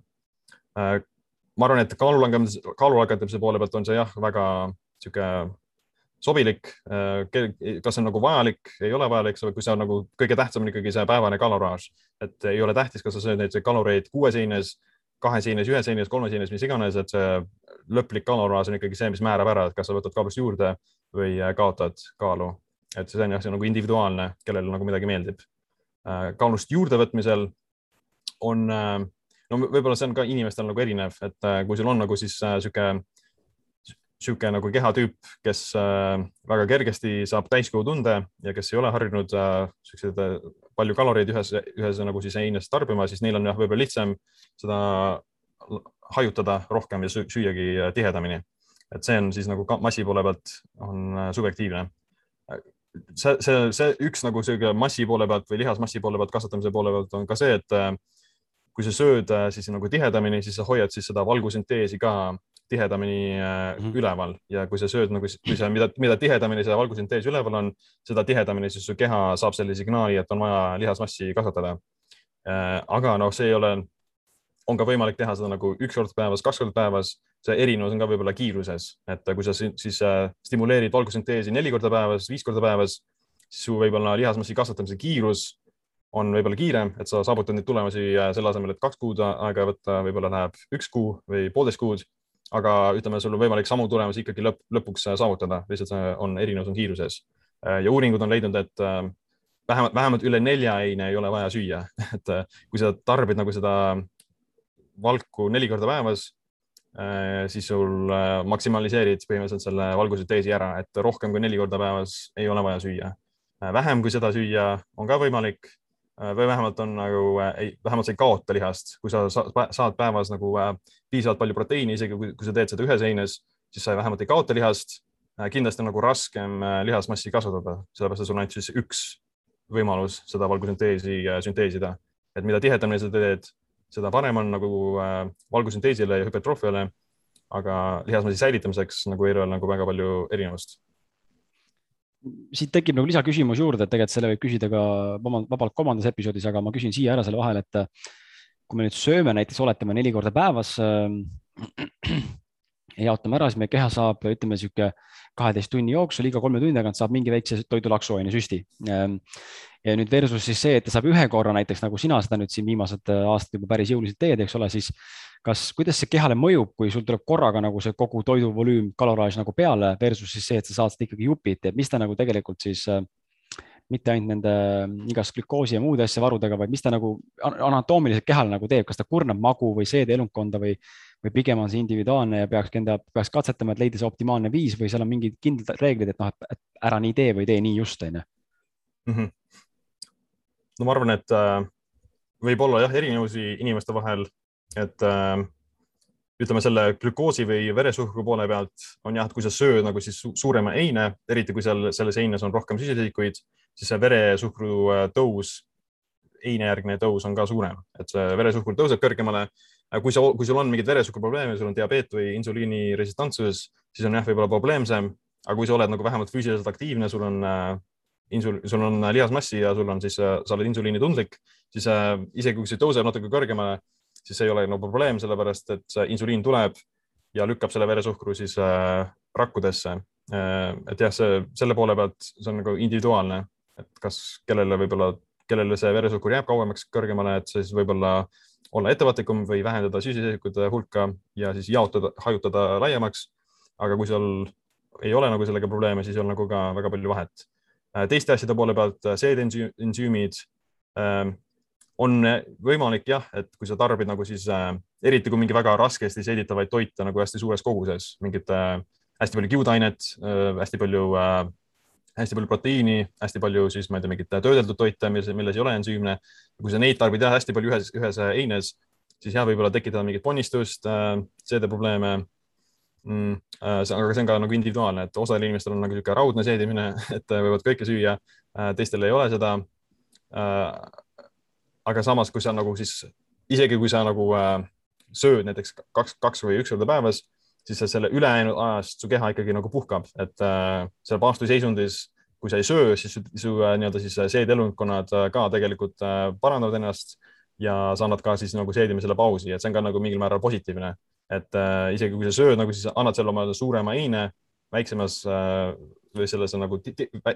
ma arvan, et kaalulangemise, kaalulangetamise poole pealt on see jah, väga niisugune sobilik, äh, kas see on nagu vajalik, ei ole vajalik, kui see on nagu kõige tähtsam on ikkagi see päevane kaloraaž, et ei ole tähtis, kas sa sööd neid kaloreid kuues heines, kahes heines, ühes heines, kolmes heines, mis iganes, et see lõplik kaloraaž on ikkagi see, mis määrab ära, et kas sa võtad kaalust juurde või äh, kaotad kaalu. et see on jah, see on nagu individuaalne, kellele nagu midagi meeldib. Äh, kaalust juurdevõtmisel on, no võib-olla see on ka inimestel nagu erinev, et kui sul on nagu siis niisugune niisugune nagu kehatüüp, kes äh, väga kergesti saab täiskogutunde ja kes ei ole harjunud niisuguseid äh, palju kaloreid ühes, ühes nagu siis heines tarbima, siis neil on jah, võib-olla lihtsam seda hajutada rohkem ja süüagi äh, tihedamini. et see on siis nagu massi poole pealt on subjektiivne. see, see, see üks nagu sihuke massi poole pealt või lihasmassi poole pealt kasvatamise poole pealt on ka see, et kui sa sööd siis nagu tihedamini, siis sa hoiad siis seda valgusünteesi ka tihedamini mm -hmm. üleval ja kui sa sööd nagu, kui sa, mida, mida tihedamini see valgusüntees üleval on, seda tihedamini siis su keha saab selle signaali, et on vaja lihasmassi kasvatada. Äh, aga noh, see ei ole, on ka võimalik teha seda nagu üks kord päevas, kaks korda päevas. see erinevus on ka võib-olla kiiruses, et kui sa siis äh, stimuleerid valgusünteesi neli korda päevas, viis korda päevas, siis su võib-olla lihasmassi kasvatamise kiirus on võib-olla kiirem, et sa saavutad neid tulemusi selle asemel, et kaks kuud aega võtta, võib-olla läheb üks kuu või poolteist kuud aga ütleme, sul on võimalik samu tulemusi ikkagi lõpp, lõpuks äh, saavutada, lihtsalt on erinevus on kiiruses. Äh, ja uuringud on leidnud, et äh, vähemalt, vähemalt üle nelja heine ei ole vaja süüa, (laughs) et kui sa tarbid nagu seda valku neli korda päevas, siis sul maksimaliseerid põhimõtteliselt selle valgusünteesi ära, et rohkem kui neli korda päevas ei ole vaja süüa. vähem kui seda süüa on ka võimalik või vähemalt on nagu, äh, ei, vähemalt sa ei kaota lihast, kui sa saad päevas nagu äh, piisavalt palju proteiini, isegi kui, kui sa teed seda ühes heines, siis sa vähemalt ei kaota lihast. kindlasti on nagu raskem lihasmassi kasvatada, sellepärast et sul on ainult siis üks võimalus seda valgusünteesi sünteesida, et mida tihedamini sa teed, seda parem on nagu valgusünteesile ja hüpertroofiale. aga lihasmassi säilitamiseks nagu ei ole nagu väga palju erinevust siit tekib nagu lisaküsimus juurde, et tegelikult selle võib küsida ka vabalt kolmandas episoodis, aga ma küsin siia ära selle vahele, et kui me nüüd sööme näiteks, oletame neli korda päevas äh,, (clears throat) jaotame ära, siis meie keha saab, ütleme niisugune kaheteist tunni jooksul, iga kolme tunni tagant saab mingi väikse toidulaksu on ju süsti. Ähm, ja nüüd versus siis see, et ta saab ühe korra näiteks nagu sina seda nüüd siin viimased äh, aastad juba päris jõuliselt teed, eks ole, siis kas, kuidas see kehale mõjub, kui sul tuleb korraga nagu see kogu toiduvolüüm, kaloraaž nagu peale versus siis see, et sa saad seda ikkagi jupiti, et mis ta nagu tegelikult siis äh, mitte ainult nende äh, igast glükoosi ja muude asja varudega, vaid mis ta nagu anatoomiliselt kehale nagu teeb, kas ta kurnab magu või seedeelundkonda või, või pigem on see individuaalne ja peaks enda, peaks katsetama, et leida see optimaalne viis või seal on mingid kindlad reeglid, et noh, et ära nii tee või tee nii just, on ju. Mhm. No ma arvan, et äh, võib olla jah, erinevusi inimeste vahel, et äh, ütleme selle glükoosi või veresuhkru poole pealt on jah, et kui sa sööd nagu siis suurema heine, eriti kui seal selles heines on rohkem süsisikuid, siis see veresuhkru äh, tõus, heinejärgne tõus on ka suurem, et see veresuhkur tõuseb kõrgemale. kui sa, kui sul on mingeid veresuhkruprobleeme, sul on diabeet või insuliiniresistantsus, siis on jah, võib-olla probleemsem, aga kui sa oled nagu vähemalt füüsiliselt aktiivne, sul on insul, sul on äh, lihasmassi ja sul on siis, äh, sa oled insuliinitundlik, siis äh, isegi kui see tõuseb natuke kõrgemale, siis ei ole nagu probleem, sellepärast et insuliin tuleb ja lükkab selle veresuhkru siis rakkudesse. et jah, see selle poole pealt, see on nagu individuaalne, et kas kellele võib-olla, kellele see veresuhkur jääb kauemaks kõrgemale, et siis võib-olla olla ettevaatlikum või vähendada süsisesikude hulka ja siis jaotada, hajutada laiemaks. aga kui sul ei ole nagu sellega probleeme, siis ei ole nagu ka väga palju vahet. teiste asjade poole pealt, seedensüümid on võimalik jah, et kui sa tarbid nagu siis äh, eriti kui mingi väga raskesti seeditavaid toite nagu hästi suures koguses, mingit äh, hästi palju kiudainet äh,, hästi palju äh,, hästi palju proteiini, hästi palju siis ma ei tea, mingit töödeldud toite, milles, milles ei ole ensüüme. kui sa neid tarbid jah, hästi palju ühes, ühes heines, siis jah, võib-olla tekitada mingit ponnistust äh,, seedeprobleeme mm,. Äh, aga see on ka nagu individuaalne, et osal inimestel on nagu niisugune raudne seedimine, (laughs) et võivad kõike süüa äh,, teistel ei ole seda äh, aga samas, kui sa nagu siis isegi kui sa nagu äh, sööd näiteks kaks, kaks või üks korda päevas, siis sa selle ülejäänud ajast su keha ikkagi nagu puhkab, et äh, seal paastuseisundis, kui sa ei söö, siis su, su äh, nii-öelda siis äh, seedelunkonnad äh, ka tegelikult äh, parandavad ennast ja sa annad ka siis nagu seedimisele pausi, et see on ka nagu mingil määral positiivne, et äh, isegi kui sa sööd nagu siis annad selle oma suurema heine väiksemas äh, või selles nagu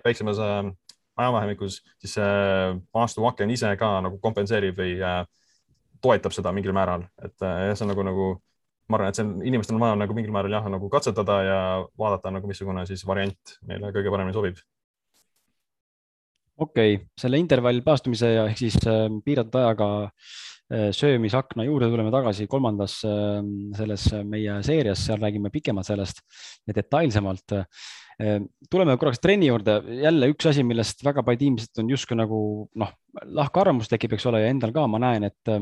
väiksemas äh, ajavahemikus, siis see maastuaken ise ka nagu kompenseerib või äh, toetab seda mingil määral, et äh, jah, see on nagu, nagu ma arvan, et see on, inimestel on vaja nagu mingil määral jah, nagu katsetada ja vaadata nagu, missugune siis variant neile kõige paremini sobib. okei okay., selle intervallpaastumise ja ehk siis äh, piiratud ajaga äh, söömisakna juurde tuleme tagasi kolmandas äh, selles meie seerias, seal räägime pikemalt sellest ja detailsemalt tuleme korraks trenni juurde, jälle üks asi, millest väga paljud inimesed on justkui nagu noh, lahkarvamus tekib, eks ole, ja endal ka ma näen, et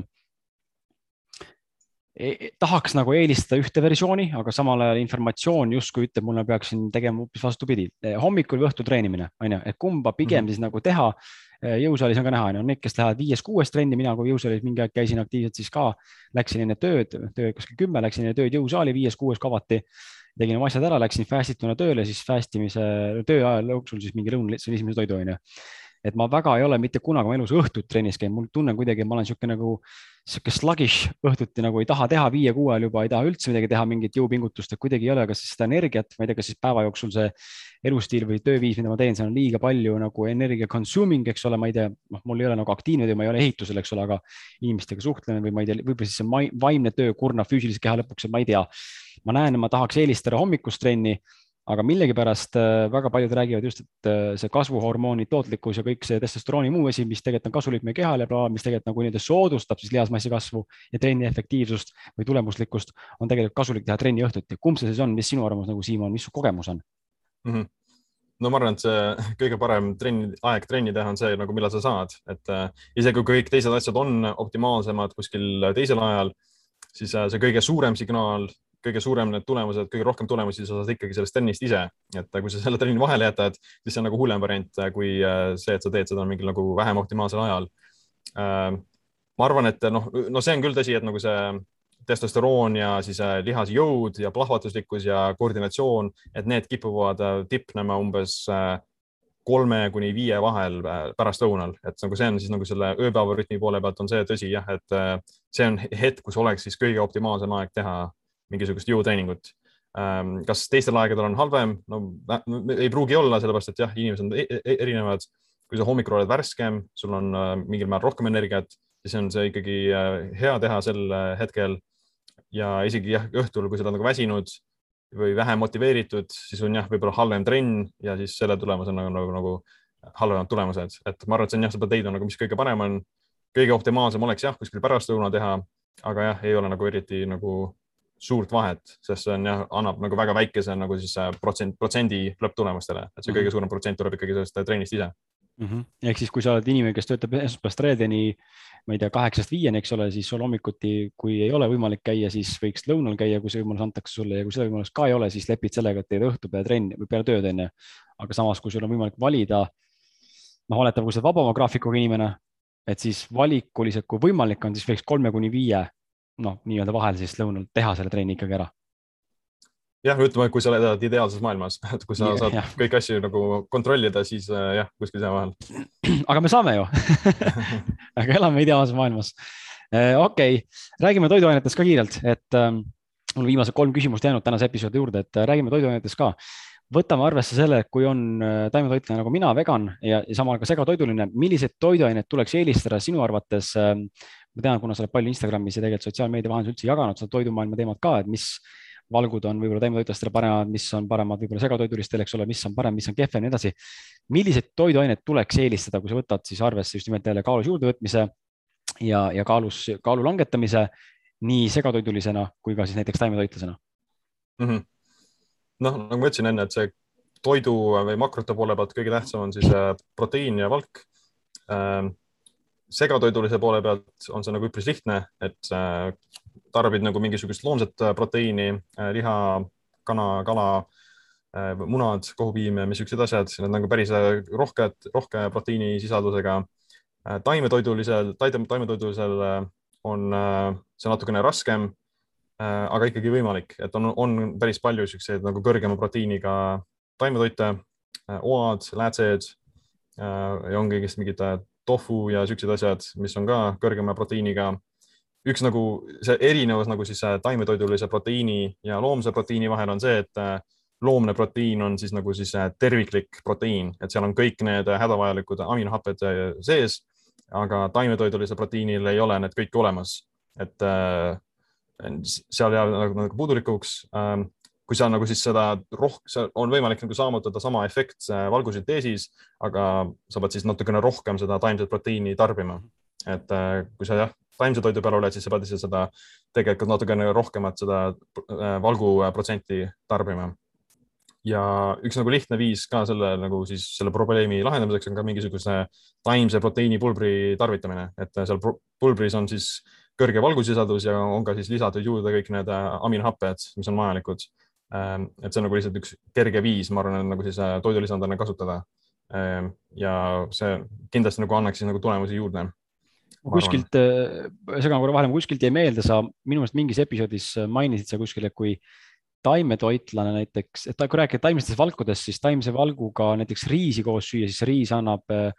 eh, tahaks nagu eelistada ühte versiooni, aga samal ajal informatsioon justkui ütleb mulle, peaksin tegema hoopis vastupidi. Eh, hommikul või õhtul treenimine, on ju, et kumba pigem mm -hmm. siis nagu teha. Eh, jõusaalis on ka näha, on ju, need, kes lähevad viies-kuues trenni, mina kui jõusaalis mingi aeg käisin aktiivselt, siis ka läksin enne tööd, töö kuskil kümme, läksin enne tööd jõusaali, viies-kuues kavati tegin oma asjad ära, läksin fast ituna tööle, siis fast imise töö ajal jooksul siis mingi see on esimese toidu onju. et ma väga ei ole mitte kunagi oma elus õhtut trennis käinud, mul tunnen kuidagi, ma olen niisugune nagu sihuke sluggish õhtuti nagu ei taha teha viie-kuue ajal juba, ei taha üldse midagi teha, mingit jõupingutust, et kuidagi ei ole, kas seda energiat, ma ei tea, kas siis päeva jooksul see elustiil või tööviis, mida ma teen, see on liiga palju nagu energia consuming, eks ole, ma ei tea, noh, mul ei ole nagu aktiivne töö, ma ei ole ehitusel, eks ole, aga inimestega suhtlen või ma ei tea, võib-olla siis see vaimne töö kurnab füüsilise keha lõpuks, et ma ei tea. ma näen, ma tahaks eelistada hommikust trenni, aga millegipärast äh, väga paljud räägivad just, et äh, see kasvuhormooni tootlikkus ja kõik see testosterooni muu asi, mis tegelikult on kasulik meie kehale mis tegelikult nagu nii-öelda soodustab siis lihasmassi kasvu ja trenni efektiivsust või tulemuslikkust, on tegelikult kasulik teha trenni õhtuti. kumb see siis on, mis sinu arvamus nagu Siim on, mis su kogemus on mm? -hmm no ma arvan, et see (laughs) kõige parem trenni, aeg trenni teha on see nagu, millal sa saad, et äh, isegi kui kõik teised asjad on optimaalsemad kuskil teisel ajal, siis äh, see kõige suurem signaal kõige suurem need tulemused, kõige rohkem tulemusi sa saad ikkagi sellest trennist ise, et kui sa selle trenni vahele jätad, siis see on nagu hullem variant kui äh, see, et sa teed seda mingil nagu vähem optimaalsel ajal. Äh, ma arvan, et noh, no see on küll tõsi, et nagu see testosteroon ja siis äh, lihasjõud ja plahvatuslikkus ja koordinatsioon, et need kipuvad tipnema umbes kolme kuni viie vahel pärastlõunal, et nagu see on siis nagu selle ööpäevarütmi poole pealt on see tõsi jah, et see on hetk, kus oleks siis kõige optimaalsem aeg teha mingisugust jõutreeningut. Ähm, kas teistel aegadel on halvem? no ei pruugi olla, sellepärast et jah, inimesed on e-, e-, erinevad. kui sa hommikul oled värskem, sul on äh, mingil määral rohkem energiat, siis on see ikkagi äh, hea teha sel äh, hetkel. ja isegi jah, õhtul, kui sa oled nagu väsinud või vähem motiveeritud, siis on jah, võib-olla halvem trenn ja siis selle tulemusena nagu, nagu, nagu halvemad tulemused, et ma arvan, et see on jah, seda leida nagu, mis kõige parem on. kõige optimaalsem oleks jah, kuskil pärastlõuna teha, aga jah, ei ole nagu eriti nagu suurt vahet, sest see on jah, annab nagu väga väikese nagu siis äh, protsent, protsendi lõpptulemustele, et see mm -hmm. kõige suurem protsent tuleb ikkagi sellest äh, trennist ise mm. -hmm. ehk siis, kui sa oled inimene, kes töötab esmaspäevast reedeni, ma ei tea, kaheksast viieni, eks ole, siis sul hommikuti, kui ei ole võimalik käia, siis võiks lõunal käia, kui see võimalus antakse sulle ja kui seda võimalust ka ei ole, siis lepid sellega, et teed õhtu peale trenni või peale tööd onju. aga samas, kui sul on võimalik valida, noh, oletame, kui sa oled vabama graafikuga inimene, et siis valikuliselt, kui võimalik on, siis võiks kolme kuni viie noh, nii-öelda vahel siis lõunal teha selle trenni ikkagi ära. jah, ütleme, kui sa elad ideaalses maailmas, (laughs) et kui sa ja, saad jah. kõiki asju nagu kontrollida, siis äh, jah, kuskil seal vahel. (clears throat) aga me saame ju (laughs) aga elame ideaalses maailmas äh,. okei räägime toiduainetest ka kiirelt, et äh, mul viimased kolm küsimust jäänud tänase episoodi juurde, et äh, räägime toiduainetest ka võtame arvesse selle, et kui on taimetoitleja nagu mina, vegan ja, ja samal ka segatoiduline, milliseid toiduaineid tuleks eelistada sinu arvates äh, ma tean, kuna sa oled palju Instagramis ja tegelikult sotsiaalmeedia vahendusel üldse jaganud seda toidumaailma teemat ka, et mis valgud on võib-olla taimetoitlastele paremad, mis on paremad võib-olla segatoidulistele, eks ole, mis on parem, mis on kehvem ja nii edasi. milliseid toiduaineid tuleks eelistada, kui sa võtad siis arvesse just nimelt jälle kaalus juurdevõtmise ja, ja kaalus, kaalu langetamise nii segatoidulisena kui ka siis näiteks taimetoitlasena mm -hmm.? noh, nagu ma ütlesin enne, et see toidu või makrote poole pealt kõige tähtsam on siis äh, proteiin ja valk. Segatoidulise poole pealt on see nagu üpris lihtne, et äh, tarbid nagu mingisugust loomset äh, proteiini, liha, kana, kala, munad, kohupiim ja mis siuksed asjad, need nagu päris rohked, rohke proteiinisisaldusega. taimetoidulisel, taimetoidulisel on see natukene raskem aga ikkagi võimalik, et on, on päris palju siukseid nagu kõrgema proteiiniga taimetoite, äh, oad, läätsed äh, ja on kõigest mingid äh, tofu ja siuksed asjad, mis on ka kõrgema proteiiniga. üks nagu see erinevus nagu siis taimetoidulise proteiini ja loomse proteiini vahel on see, et loomne proteiin on siis nagu siis terviklik proteiin, et seal on kõik need hädavajalikud aminohapped sees, aga taimetoidulisel proteiinil ei ole need kõik olemas, et seal jääb nagu, nagu puudulikuks ähm, kui sa nagu siis seda rohkem, on võimalik nagu saavutada sama efekt valgusünteesis, aga sa pead siis natukene rohkem seda taimset proteiini tarbima. et äh, kui sa jah, taimse toidu peal oled, siis sa pead ise seda tegelikult natukene rohkemat seda äh, valguprotsenti tarbima. ja üks nagu lihtne viis ka selle nagu siis selle probleemi lahendamiseks on ka mingisuguse taimse proteiinipulbri tarvitamine, et seal pulbris on siis kõrge valgusisaldus ja on ka siis lisatud juurde kõik need äh, aminohapped, mis on vajalikud et see on nagu lihtsalt üks kerge viis, ma arvan, nagu siis äh, toidulisandina kasutada. Ähm, ja see kindlasti nagu annaks siis nagu tulemusi juurde. kuskilt, äh, segan korra vahele, kuskilt jäi meelde, sa minu meelest mingis episoodis mainisid sa kuskil, et kui taimetoitlane näiteks, et kui rääkida taimsetest valkudest, siis taimse valguga näiteks riisi koos süüa, siis riis annab äh,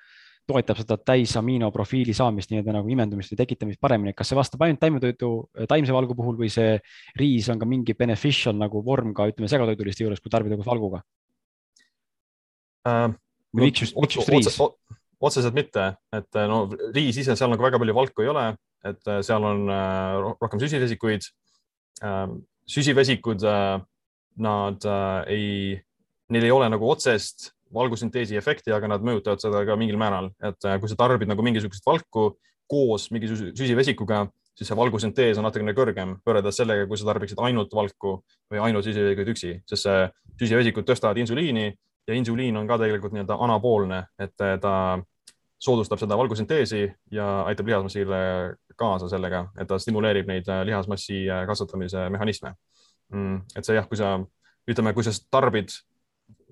toetab seda täisamiinoprofiili saamist nii-öelda nagu imendumist või tekitamist paremini, kas see vastab ainult taimetoidu, taimse valgu puhul või see riis on ka mingi beneficial nagu vorm ka ütleme segatoiduliste juures, kui tarbida koos valguga äh,? miks just, miks just riis? otseselt mitte, et no riis ise, seal nagu väga palju valku ei ole, et äh, seal on äh, rohkem süsivesikuid äh,. süsivesikud äh,, nad äh, ei, neil ei ole nagu otsest valgusünteesi efekti, aga nad mõjutavad seda ka mingil määral, et äh, kui sa tarbid nagu mingisugust valku koos mingi süsivesikuga, siis see valgusüntees on natukene kõrgem võrreldes sellega, kui sa tarbiksid ainult valku või ainult süsivesikuid üksi, sest see süsivesikud tõstavad insuliini ja insuliin on ka tegelikult nii-öelda anapoolne, et äh, ta soodustab seda valgusünteesi ja aitab lihasmassile kaasa sellega, et ta stimuleerib neid äh, lihasmassi kasvatamise mehhanisme. Mm, et see jah, kui sa ütleme, kui sa tarbid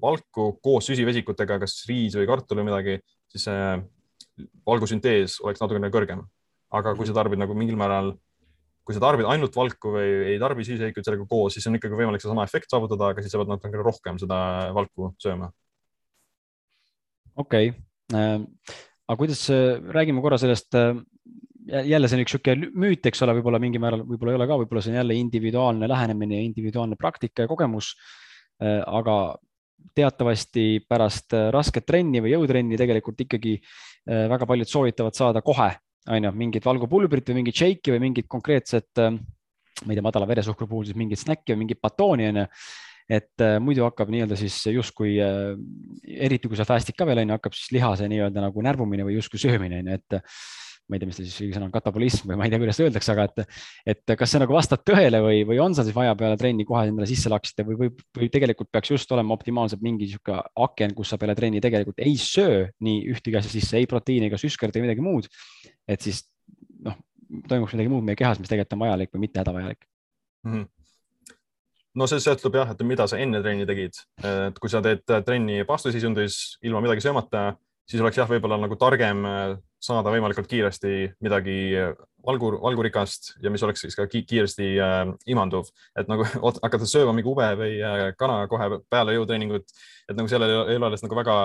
valku koos süsivesikutega, kas riis või kartul või midagi, siis see valgusüntees oleks natukene kõrgem. aga kui sa tarbid nagu mingil määral, kui sa tarbid ainult valku või ei tarbi süsivesikuid sellega koos, siis on ikkagi võimalik sedasama efekt saavutada, aga siis sa pead natukene rohkem seda valku sööma. okei okay., äh, aga kuidas, räägime korra sellest äh, jälle see on üks niisugune müüt, eks ole, võib-olla mingil määral, võib-olla ei ole ka, võib-olla see on jälle individuaalne lähenemine, individuaalne praktika ja kogemus. Äh, aga teatavasti pärast äh, rasket trenni või jõutrenni tegelikult ikkagi äh, väga paljud soovitavad saada kohe, on ju, mingit valgupulbrit või mingit shake'i või mingit konkreetset, äh, ma ei tea, madala veresuhkru puhul siis mingit snäkki või mingit batooni, on ju et muidu hakkab nii-öelda siis justkui eriti kui sa fast'id ka veel on ju, hakkab siis lihase nii-öelda nagu närvumine või justkui söömine on ju, et ma ei tea, mis ta siis sõna on, katabolism või ma ei tea, kuidas öeldakse, aga et, et kas see nagu vastab tõele või, või on seal siis vaja peale trenni kohe endale sisse laksida või, või, või tegelikult peaks just olema optimaalselt mingi niisugune aken, kus sa peale trenni tegelikult ei söö nii ühtegi asja sisse, ei proteiini ega süskert või midagi muud. et siis noh, toimuks midagi muud meie kehas, mis tegelikult on vajalik või mitte hädavajalik mm. -hmm no see sõltub jah, et mida sa enne trenni tegid, et kui sa teed trenni paastuseisundis ilma midagi söömata, siis oleks jah, võib-olla nagu targem saada võimalikult kiiresti midagi valgur, valgurikast ja mis oleks siis ka kiiresti äh, imanduv, et nagu (laughs) hakata sööma mingi ube või äh, kana kohe peale jõutreeningut, et nagu sellel ei ole alles nagu väga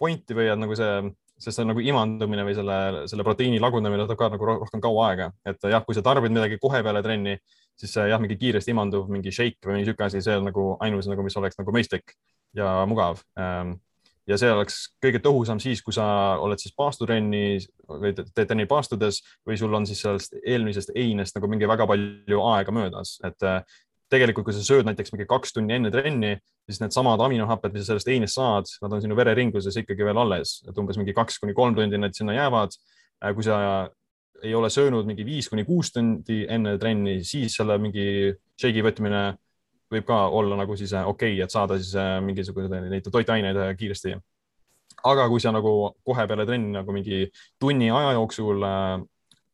pointi või et nagu see, sest see nagu imandumine või selle, selle proteiini lagundamine võtab ka nagu rohkem kaua aega, et jah, kui sa tarbid midagi kohe peale trenni, siis jah, mingi kiiresti imanduv mingi shake või mingi sihuke asi, see on nagu ainus nagu, mis oleks nagu mõistlik ja mugav ähm, ja see oleks kõige tõhusam siis, kui sa oled siis paastutrenni või teed trenni paastudes või sul on siis sellest eelmisest einest nagu mingi väga palju aega möödas, et äh, tegelikult, kui sa sööd näiteks mingi kaks tundi enne trenni, siis needsamad aminohapped, mis sa sellest einest saad, nad on sinu vereringluses ikkagi veel alles, et umbes mingi kaks kuni kolm tundi need sinna jäävad. Äh, kui sa ei ole söönud mingi viis kuni kuus tundi enne trenni, siis selle mingi shake'i võtmine võib ka olla nagu siis äh, okei okay,, et saada siis äh, mingisuguseid neid toitaineid äh, kiiresti. aga kui sa nagu kohe peale trenni nagu mingi tunni aja jooksul äh,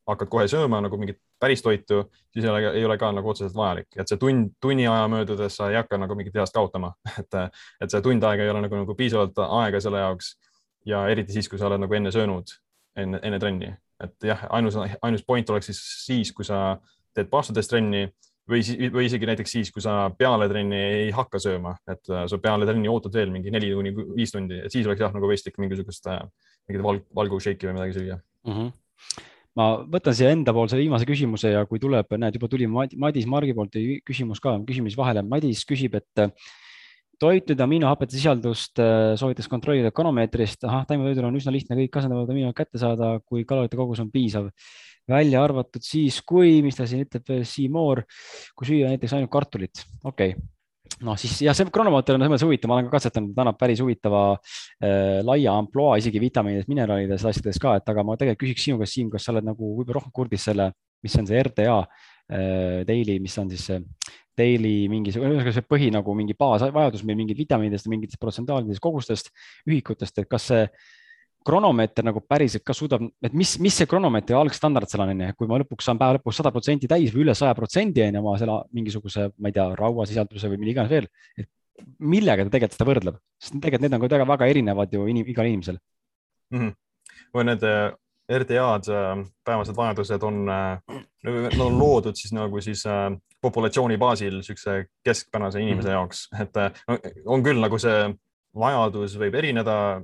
hakkad kohe sööma nagu mingit päris toitu, siis ei ole, ei ole ka nagu otseselt vajalik, et see tund, tunni aja möödudes sa ei hakka nagu mingit heast kaotama, (laughs) et, et see tund aega ei ole nagu, nagu piisavalt aega selle jaoks. ja eriti siis, kui sa oled nagu enne söönud, enne, enne trenni, et jah, ainus, ainus point oleks siis siis, kui sa teed paastades trenni või, või isegi näiteks siis, kui sa peale trenni ei hakka sööma, et äh, sa peale trenni ootad veel mingi neli kuni viis tundi, et siis oleks jah, nagu mõistlik mingisugust äh, mingit valg, valgushake'i või midagi süüa mm. -hmm ma võtan siia enda poolse viimase küsimuse ja kui tuleb, näed, juba tuli Madis Margi poolt küsimus ka, küsimus vahele. Madis küsib, et äh, toitude aminohapete sisaldust soovitas kontrollida kronomeetrist. ahah, taimetoidul on üsna lihtne kõik asendavad aminohapet kätte saada, kui kalorite kogus on piisav välja arvatud siis, kui, mis ta siin ütleb, Seymour, kui süüa näiteks ainult kartulit, okei. Okay noh, siis jah, see kronomootor on selles mõttes huvitav, ma olen ka katsetanud, ta annab päris huvitava äh, laia ampluaa isegi vitamiinides, mineraalides, asjades ka, et aga ma tegelikult küsiks sinu käest, Siim, kas sa oled nagu võib-olla rohkem kurdis selle, mis on see RDA äh, daily, mis on siis see daily mingisugune, ühesõnaga see põhi nagu mingi baasvajadus meil mingid vitamiinidest mingitest protsentuaalidest kogustest, ühikutest, et kas see kronomeeter nagu päriselt ka suudab, et mis, mis see kronomeetri algstandard seal on, onju, kui ma lõpuks saan päeva lõpuks sada protsenti täis või üle saja protsendi onju oma selle mingisuguse, ma ei tea, rauasisalduse või mille iganes veel. et millega ta tegelikult seda võrdleb, sest tegelikult need on kuidagi väga erinevad ju inim, igal inimesel mm. -hmm. või need äh, RDA-d, äh, päevased vajadused on, äh, nad on loodud siis nagu siis populatsiooni baasil niisuguse keskpärase inimese mm -hmm. jaoks, et on küll nagu see vajadus võib erineda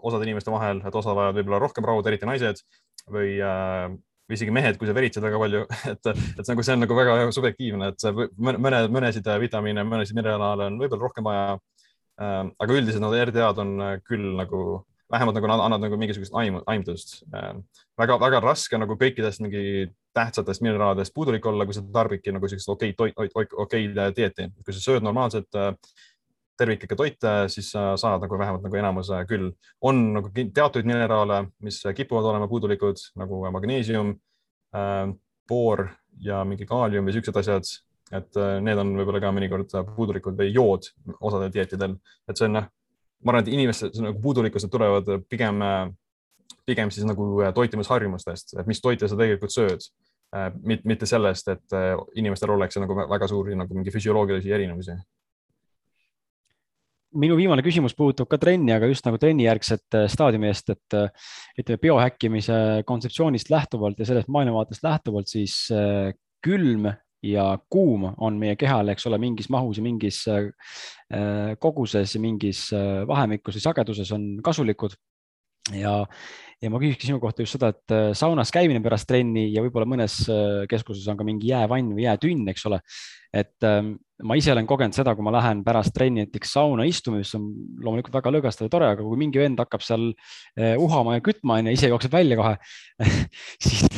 osade inimeste vahel, et osa vajavad võib-olla rohkem rauda, eriti naised või äh, või isegi mehed, kui sa veritsed väga palju, (laughs) et, et nagu see on nagu väga subjektiivne, et mõne, mõnesid vitamiine, mõnesid mineraale on võib-olla rohkem vaja äh,. aga üldiselt need RDA-d on küll nagu vähemalt nagu annavad nagu mingisugust aimu, aimdust äh,. väga-väga raske nagu kõikidest mingi tähtsatest mineraalidest puudulik olla, kui sa tarbidki nagu sellist okeid toit, okeid dieeti, kui sa sööd normaalset äh, terviklikke toite, siis sa saad nagu vähemalt nagu enamuse küll. on nagu teatuid mineraale, mis kipuvad olema puudulikud nagu magneesium äh,, boor ja mingi kaalium või siuksed asjad, et äh, need on võib-olla ka mõnikord puudulikud või jood osadel dieetidel, et see on jah, ma arvan, et inimesed nagu puudulikkused tulevad pigem, pigem siis nagu toitumisharjumustest, et mis toite sa tegelikult sööd? Äh, mitte sellest, et äh, inimestel oleks nagu väga suuri nagu mingi füsioloogilisi erinevusi minu viimane küsimus puudutab ka trenni, aga just nagu trennijärgset äh, staadiumi eest, et äh, ütleme biohäkkimise kontseptsioonist lähtuvalt ja sellest maailmavaatest lähtuvalt, siis äh, külm ja kuum on meie kehal, eks ole, mingis mahus ja mingis koguses ja mingis vahemikus või sageduses on kasulikud. ja, ja ma küsikski sinu kohta just seda, et saunas käimine pärast trenni ja võib-olla mõnes keskuses on ka mingi jäävann või jäätünn, eks ole. Et ähm, ma ise olen kogenud seda, kui ma lähen pärast trenni näiteks sauna istuma, mis on loomulikult väga lõõgastav ja tore, aga kui mingi vend hakkab seal äh, uhama ja kütma onju, ise jookseb välja kohe (laughs) siis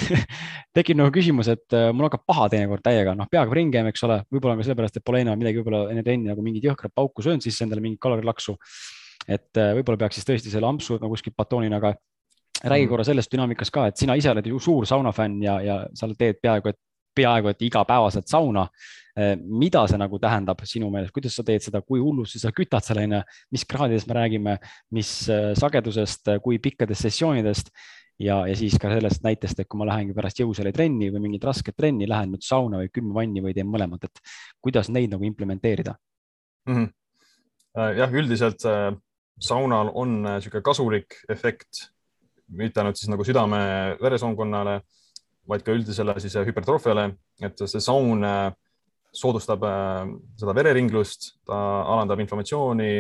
tekib nagu küsimus, et äh, mul hakkab paha teinekord täiega, noh, peaga ringi käima, eks ole, võib-olla ka sellepärast, et pole eelnevalt midagi võib-olla enne trenni nagu mingit jõhkrat pauku söönud, siis endale mingit kalorilaksu. et äh, võib-olla peaks siis tõesti selle ampsu no, kuskilt batoonina, aga räägi mm. korra sellest dünaamikast ka, et sina ise oled ju suur saunafänn ja, ja sa teed peaaegu et peaaegu et igapäevaselt sauna. Eh, mida see nagu tähendab sinu meelest, kuidas sa teed seda, kui hullusti sa kütad seal onju, mis kraadidest me räägime, mis eh, sagedusest, kui pikkadest sessioonidest ja, ja siis ka sellest näitest, et kui ma lähengi pärast jõusaali trenni või mingit rasket trenni, lähen nüüd sauna või külmvanni või teen mõlemat, et kuidas neid nagu implementeerida mm? -hmm. jah, üldiselt saunal on niisugune kasulik efekt, mitte ainult siis nagu südame-veresoonkonnale vaid ka üldisele siis äh, hüpertroofiale, et see saun äh, soodustab äh, seda vereringlust, ta alandab inflammatsiooni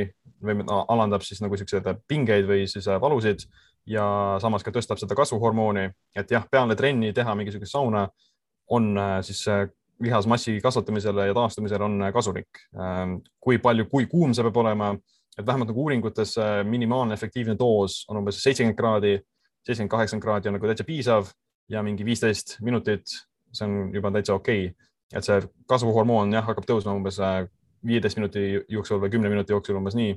või alandab siis nagu siukseid pingeid või siis valusid ja samas ka tõstab seda kasvuhormooni, et jah, peale trenni teha mingisugust sauna on siis lihasmassi kasvatamisele ja taastumisele on kasulik. kui palju, kui kuum see peab olema, et vähemalt nagu uuringutes minimaalne efektiivne doos on umbes seitsekümmend kraadi, seitsekümmend, kaheksakümmend kraadi on nagu täitsa piisav ja mingi viisteist minutit, see on juba täitsa okei. okay. et see kasvuhormoon jah, hakkab tõusma umbes viieteist minuti jooksul või kümne minuti jooksul umbes nii.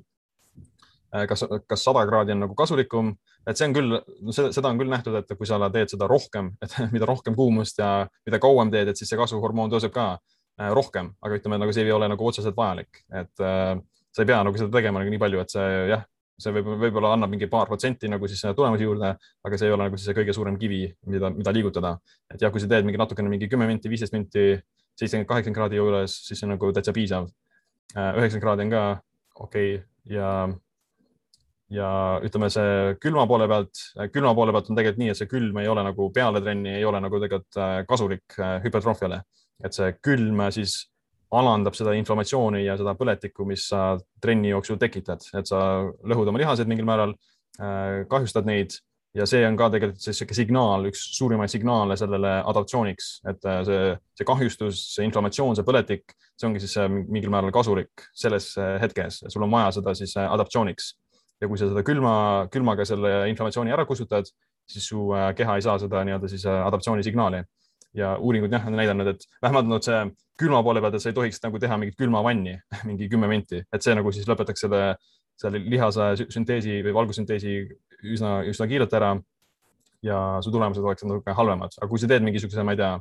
Äh, kas, kas sada kraadi on nagu kasulikum, et see on küll, seda on küll nähtud, et kui sa teed seda rohkem, et (laughs) mida rohkem kuumust ja mida kauem teed, et siis see kasvuhormoon tõuseb ka äh, rohkem, aga ütleme, nagu see ei ole nagu otseselt vajalik, et äh, sa ei pea nagu seda tegema nagu nii palju, et see jah, see võib, võib-olla annab mingi paar protsenti nagu siis tulemusi juurde, aga see ei ole nagu siis see kõige suurem kivi, mida, mida liigutada. et jah, kui sa teed mingi natukene mingi kümme minti, viisteist minti, seitsekümmend, kaheksakümmend kraadi juures, siis see on nagu täitsa piisav. üheksakümmend kraadi on ka okei okay. ja ja ütleme, see külma poole pealt, külma poole pealt on tegelikult nii, et see külm ei ole nagu peale trenni, ei ole nagu tegelikult äh, kasulik äh, hüpertroofiale, et see külm siis alandab seda inflammatsiooni ja seda põletikku, mis sa trenni jooksul tekitad, et sa lõhud oma lihased mingil määral, äh, kahjustad neid ja see on ka tegelikult sihuke signaal, üks suurimaid signaale sellele adaptatsiooniks, et see, see kahjustus, see inflammatsioon, see põletik, see ongi siis mingil määral kasulik selles hetkes, sul on vaja seda siis adaptatsiooniks ja kui sa seda külma, külmaga selle inflammatsiooni ära kustutad, siis su äh, keha ei saa seda nii-öelda siis äh, adaptatsioonisignaali. Ja uuringud jah, on näidanud, et vähemalt no see külma poole pealt, et sa ei tohiks nagu teha mingit külmavanni (laughs) mingi kümme minti, et see nagu siis lõpetaks selle, selle lihase sünteesi või valgusünteesi üsna, üsna kiirelt ära. ja su tulemused oleksid natuke halvemad, aga kui sa teed mingisuguse, ma ei tea,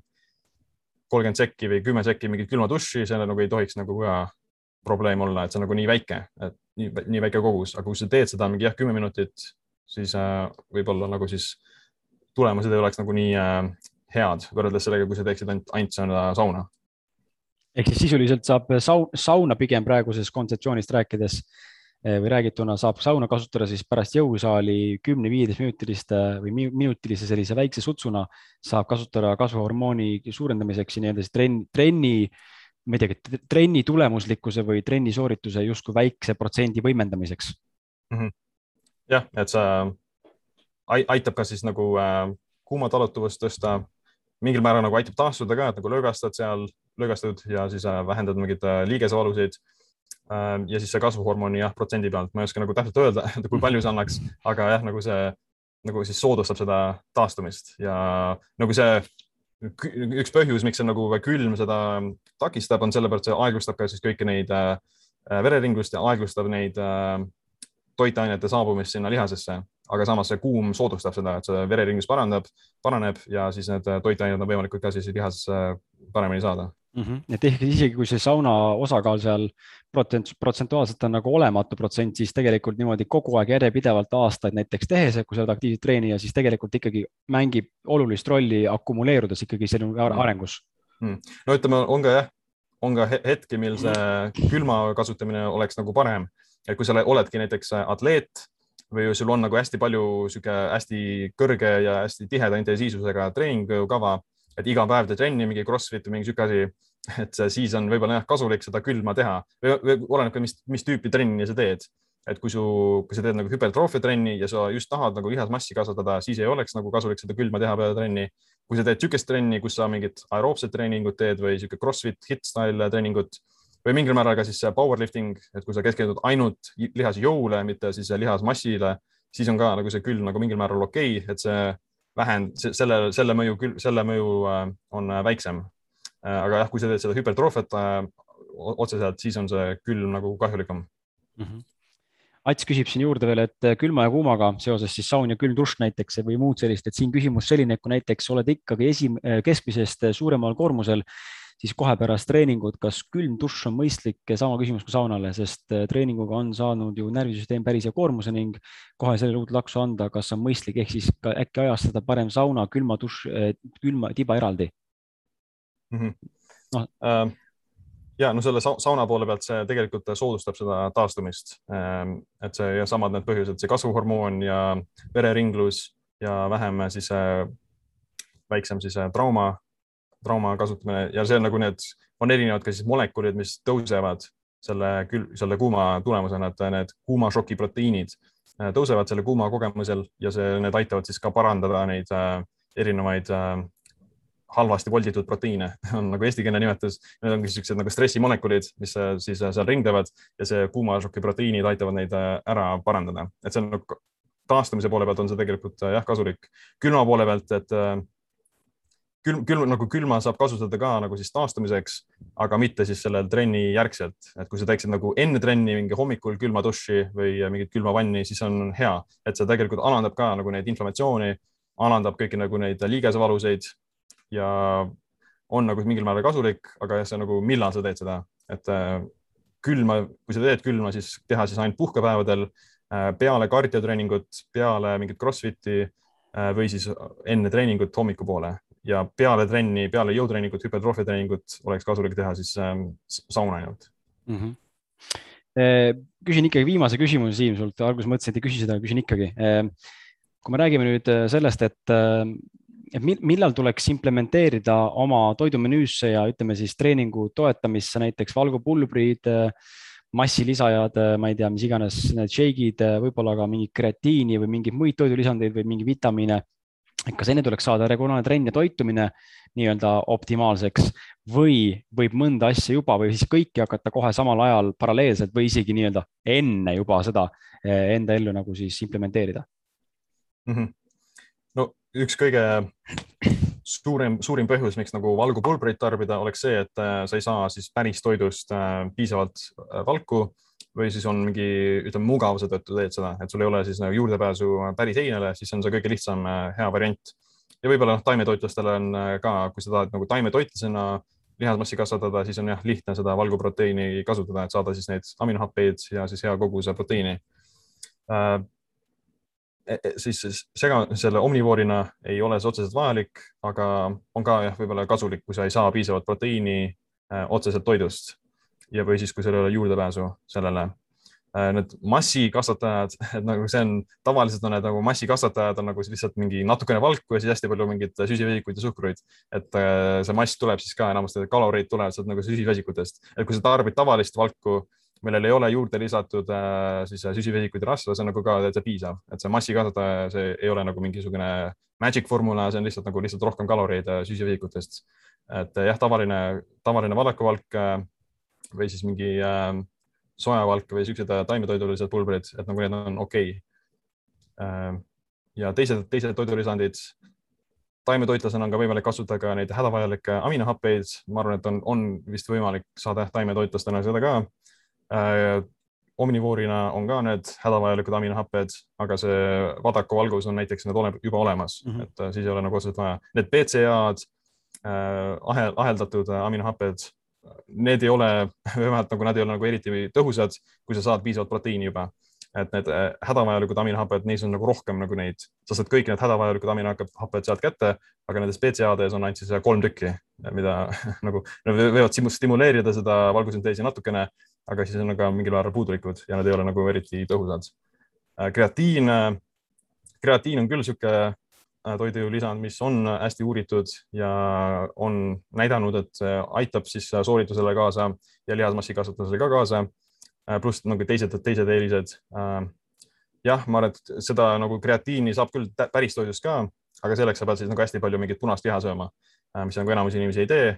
kolmkümmend sekki või kümme sekki mingit külma duši, see nagu ei tohiks nagu ka probleem olla, et see on nagu nii väike, et nii, nii väike kogus, aga kui sa teed seda mingi jah, kümme minutit, siis äh, võib-olla nagu siis tulemused ei oleks nagu nii äh, head võrreldes sellega, kui sa teeksid ainult, ainult seda sauna. ehk siis sisuliselt saab saun, sauna pigem praegusest kontseptsioonist rääkides äh, või räägituna saab sauna kasutada siis pärast jõusaali kümne-viieteist minutiliste või minutilise sellise väikse sutsuna saab kasutada kasvuhormooni suurendamiseks ja nii-öelda siis trenni, trenni ma ei teagi, trenni tulemuslikkuse või trenni soorituse justkui väikse protsendi võimendamiseks mm. -hmm. jah, et see aitab ka siis nagu äh, kuuma talutuvust tõsta, mingil määral nagu aitab taastuda ka, et nagu löögastad seal, löögastud ja siis äh, vähendad mingeid äh, liigesevalusid äh,. ja siis see kasvuhormoni jah, protsendi pealt, ma ei oska nagu täpselt öelda, (laughs) kui palju see annaks, aga jah, nagu see nagu siis soodustab seda taastumist. Ja nagu see üks põhjus, miks see nagu külm seda takistab, on sellepärast, see aeglustab ka siis kõiki neid äh, vereringlust ja aeglustab neid äh, toitainete saabumist sinna lihasesse, aga samas see kuum soodustab seda, et see vereringlus parandab, paraneb ja siis need toitained on võimalikud ka siis lihasesse paremini saada mm. -hmm. et ehk isegi kui see sauna osakaal seal protsent, protsentuaalselt on nagu olematu protsent, siis tegelikult niimoodi kogu aeg järjepidevalt aastaid näiteks tehes, kui sa oled aktiivselt treenija, siis tegelikult ikkagi mängib olulist rolli akumuleerudes ikkagi sinu mhm. arengus mm.. no ütleme, on ka jah, on ka hetki, mil see külma kasutamine oleks nagu parem, et kui sa oledki näiteks atleet või sul on nagu hästi palju sihuke hästi kõrge ja hästi tiheda intensiivsusega treeningkava et iga päev teed trenni, mingi Crossfit või mingi sihuke asi, et siis on võib-olla jah kasulik seda külma teha või, või oleneb ka, mis, mis tüüpi trenni sa teed. et kui su, kui sa teed nagu hüpertroofia trenni ja sa just tahad nagu lihasmassi kasvatada, siis ei oleks nagu kasulik seda külma teha peale trenni. kui sa teed niisugust trenni, kus sa mingit aeroobset treeningut teed või sihuke Crossfit hit style treeningut või mingil määral ka siis powerlifting, et kui sa keskendud ainult lihasjõule, mitte siis lihasmassile, siis on ka nagu see külm nagu mingil määral okei okay,, et see vähend, selle, selle mõju küll, selle mõju äh, on äh, väiksem. Äh, aga jah, kui sa teed seda hüpertroofiat otseselt, siis on see külm nagu kahjulikum mm. -hmm. Ats küsib siin juurde veel, et külma ja kuumaga seoses siis saun ja külm dušš näiteks või muud sellist, et siin küsimus selline, et kui näiteks oled ikkagi esi, keskmisest suuremal koormusel siis kohe pärast treeningut, kas külm dušš on mõistlik, sama küsimus kui saunale, sest äh, treeninguga on saanud ju närvisüsteem päris hea koormuse ning kohe sellele uut laksu anda, kas on mõistlik, ehk siis ka äkki ajastada parem sauna, külma dušš, äh, külma tiba eraldi mm -hmm.? noh äh, ja no selle sauna poole pealt see tegelikult soodustab seda taastumist. Ähm, et see ja samad need põhjused, see kasvuhormoon ja vereringlus ja vähem siis äh, väiksem siis trauma trauma kasutamine ja on nagu need, on erinevad ka siis molekulid, mis tõusevad selle selle kuuma tulemusena, et need kuumašoki proteiinid äh, tõusevad selle kuuma kogemusel ja see, need aitavad siis ka parandada neid äh, erinevaid äh, halvasti volditud proteiine (laughs) on nagu eestikeelne nimetus. Need ongi siuksed nagu stressimolekulid, mis siis seal ringlevad ja see kuumašoki proteiinid aitavad neid ära parandada, et see on nagu taastumise poole pealt on see tegelikult jah, kasulik. külma poole pealt, et külm, külm nagu külma saab kasutada ka nagu siis taastumiseks, aga mitte siis sellel trenni järgselt, et kui sa teeksid nagu enne trenni mingi hommikul külma duši või mingit külma vanni, siis on hea, et see tegelikult alandab ka nagu neid inflammatsiooni, alandab kõiki nagu neid liigesevaluseid ja on nagu mingil määral kasulik, aga see nagu, millal sa teed seda, et äh, külma, kui sa teed külma, siis teha siis ainult puhkepäevadel äh, peale kardiotreeningut, peale mingit Crossfiti äh, või siis enne treeningut hommikupoole ja peale trenni, peale jõutreeningut, hüpertroofiatreeningut oleks kasulik teha siis ähm, sauna ainult mm. -hmm küsin ikkagi viimase küsimuse, Siim, sult alguses mõtlesin, et ei küsi seda, küsin ikkagi. kui me räägime nüüd sellest, et, et millal tuleks implementeerida oma toidumenüüsse ja ütleme siis treeningu toetamisse näiteks valgupulbrid, massilisajad, ma ei tea, mis iganes need shake'id, võib-olla ka mingit kreatiini või mingeid muid toidulisandeid või mingeid vitamiine et kas enne tuleks saada regulaarne trenn ja toitumine nii-öelda optimaalseks või võib mõnda asja juba või siis kõiki hakata kohe samal ajal paralleelselt või isegi nii-öelda enne juba seda eh, enda ellu nagu siis implementeerida mm? -hmm. no üks kõige suurem, suurim põhjus, miks nagu valgupulbreid tarbida, oleks see, et eh, sa ei saa siis päris toidust eh, piisavalt valku või siis on mingi, ütleme, mugavuse tõttu teed seda, et sul ei ole siis nagu juurdepääsu päris heinele, siis on see kõige lihtsam äh, hea variant. ja võib-olla noh, taimetoitlastel on äh, ka, kui sa tahad nagu taimetoitlasena lihasmassi kasvatada, siis on jah, lihtne seda valguproteiini kasutada, et saada siis neid aminohappeid ja siis hea koguse proteiini äh,. E, e, siis sega, selle omnivoorina ei ole see otseselt vajalik, aga on ka jah, võib-olla kasulik, kui sa ei saa piisavalt proteiini äh, otseselt toidust ja, või siis, kui sul ei ole juurdepääsu sellele. Äh, need massikasvatajad, (laughs) et nagu see on, tavaliselt on need nagu massikasvatajad on nagu lihtsalt mingi natukene valku ja siis hästi palju mingeid süsivesikuid ja suhkruid. et äh, see mass tuleb siis ka enamasti, kaloreid tulevad sealt nagu süsivesikutest, et kui sa tarbid tavalist valku, millel ei ole juurde lisatud äh, siis süsivesikuid ja rasva, see on nagu ka täitsa piisav, et see massikasvataja, see ei ole nagu mingisugune magic formula, see on lihtsalt nagu lihtsalt rohkem kaloreid süsivesikutest. et jah, tavaline, tavaline valakuvalk või siis mingi äh, sojavalk või siuksed äh, taimetoidulised pulbrid, et nagu need on okei okay. äh,. ja teised, teised toidulisandid, taimetoitlasena on ka võimalik kasutada ka neid hädavajalikke aminohappeid, ma arvan, et on, on vist võimalik saada taimetoitlastena seda ka äh,. omnivoorina on ka need hädavajalikud aminohapped, aga see vadakuvalgus on näiteks need ole, juba olemas mm, -hmm. et äh, siis ei ole nagu otseselt vaja. Need BCA-d äh,, ahel, aheldatud aminohapped need ei ole, (laughs) vähemalt nagu nad ei ole nagu eriti tõhusad, kui sa saad piisavalt proteiini juba. et need äh, hädavajalikud aminohapped, neis on nagu rohkem nagu neid, sa saad kõik need hädavajalikud aminohapped sealt kätte, aga nendes BCA-des on ainult siis äh, kolm tükki, mida (laughs) nagu võivad stimuleerida seda valgusünteesi natukene, aga siis on ka mingil määral puudulikud ja nad ei ole nagu eriti tõhusad. Äh, kreatiin, kreatiin on küll niisugune Äh, toidulisand, mis on hästi uuritud ja on näidanud, et aitab siis sooritusele kaasa ja lihasmassi kasvatamisele ka kaasa. Äh, pluss nagu teised, teised eelised. Äh, jah, ma arvan, et seda nagu kreatiini saab küll päris toidust ka, aga selleks sa pead siis nagu hästi palju mingit punast liha sööma, mis nagu enamus inimesi ei tee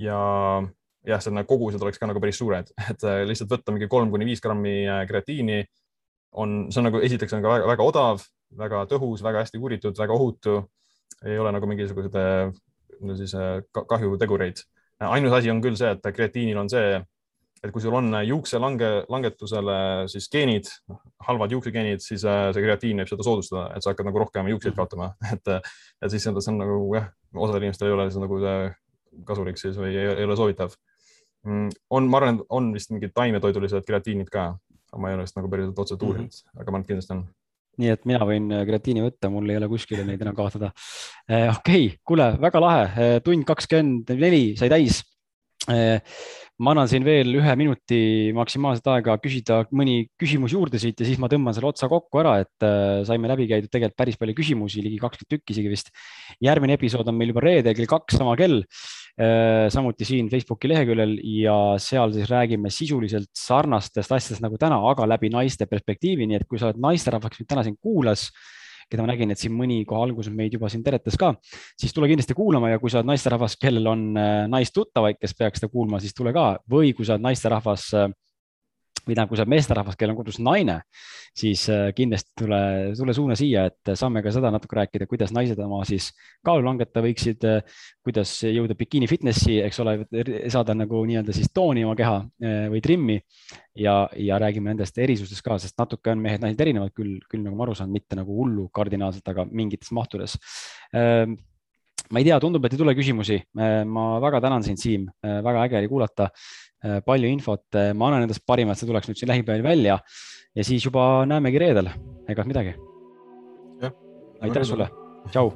ja jah, see nagu kogused oleks ka nagu päris suured, (laughs) et lihtsalt võtta mingi kolm kuni viis grammi kreatiini on, see on nagu esiteks on ka väga, väga odav väga tõhus, väga hästi uuritud, väga ohutu. ei ole nagu mingisuguseid no siis äh, kahjutegureid. ainus asi on küll see, et kreatiinil on see, et kui sul on juukselange, langetusele siis geenid, noh, halvad juuksigeenid, siis äh, see kreatiin võib seda soodustada, et sa hakkad nagu rohkem juukseid kaotama, (laughs) et, et siis see on nagu jah, osadel inimestel ei ole see nagu see kasulik siis või ei, ei ole soovitav. Mm, on, ma arvan, on vist mingid taimetoidulised kreatiinid ka, ma ei ole vist nagu päriselt otseselt uurinud mm, -hmm. aga ma arvan, et kindlasti on nii et mina võin äh, kreatiini võtta, mul ei ole kuskile neid enam kaotada eh,. okei okay,, kuule, väga lahe, äh, tund kakskümmend neli sai täis ma annan siin veel ühe minuti maksimaalset aega küsida mõni küsimus juurde siit ja siis ma tõmban selle otsa kokku ära, et äh, saime läbi käidud tegelikult päris palju küsimusi, ligi kakskümmend tükki isegi vist. järgmine episood on meil juba reede kell kaks, sama kell äh,. Samuti siin Facebooki leheküljel ja seal siis räägime sisuliselt sarnastest asjadest nagu täna, aga läbi naiste perspektiivi, nii et kui sa oled naisterahvas, kes meid täna siin kuulas keda ma nägin, et siin mõni kohe alguses meid juba siin teretas ka, siis tule kindlasti kuulama ja kui sa oled naisterahvas, kellel on naistuttavaid, kes peaks seda kuulma, siis tule ka. Või kui sa oled naisterahvas või tähendab, kui sa oled meesterahvas, kellel on kodus naine, siis äh, kindlasti tule, tule suuna siia, et saame ka seda natuke rääkida, kuidas naised oma siis kaalu langetada võiksid, äh, kuidas jõuda bikiini fitnessi, eks ole, saada nagu nii-öelda siis tooni oma keha äh, või trimmi. Ja, ja räägime nendest erisustest ka, sest natuke on mehed-naised erinevad küll, küll nagu ma aru saan, mitte nagu hullu kardinaalselt, aga mingites mahtudes. Ähm, ma ei tea, tundub, et ei tule küsimusi. ma väga tänan sind, Siim, väga äge oli kuulata. Äh, palju infot, äh, ma annan endast parima, et see tuleks nüüd siin lähipäevil välja. Ja siis juba näemegi reedel, ega midagi. aitäh sulle, tšau.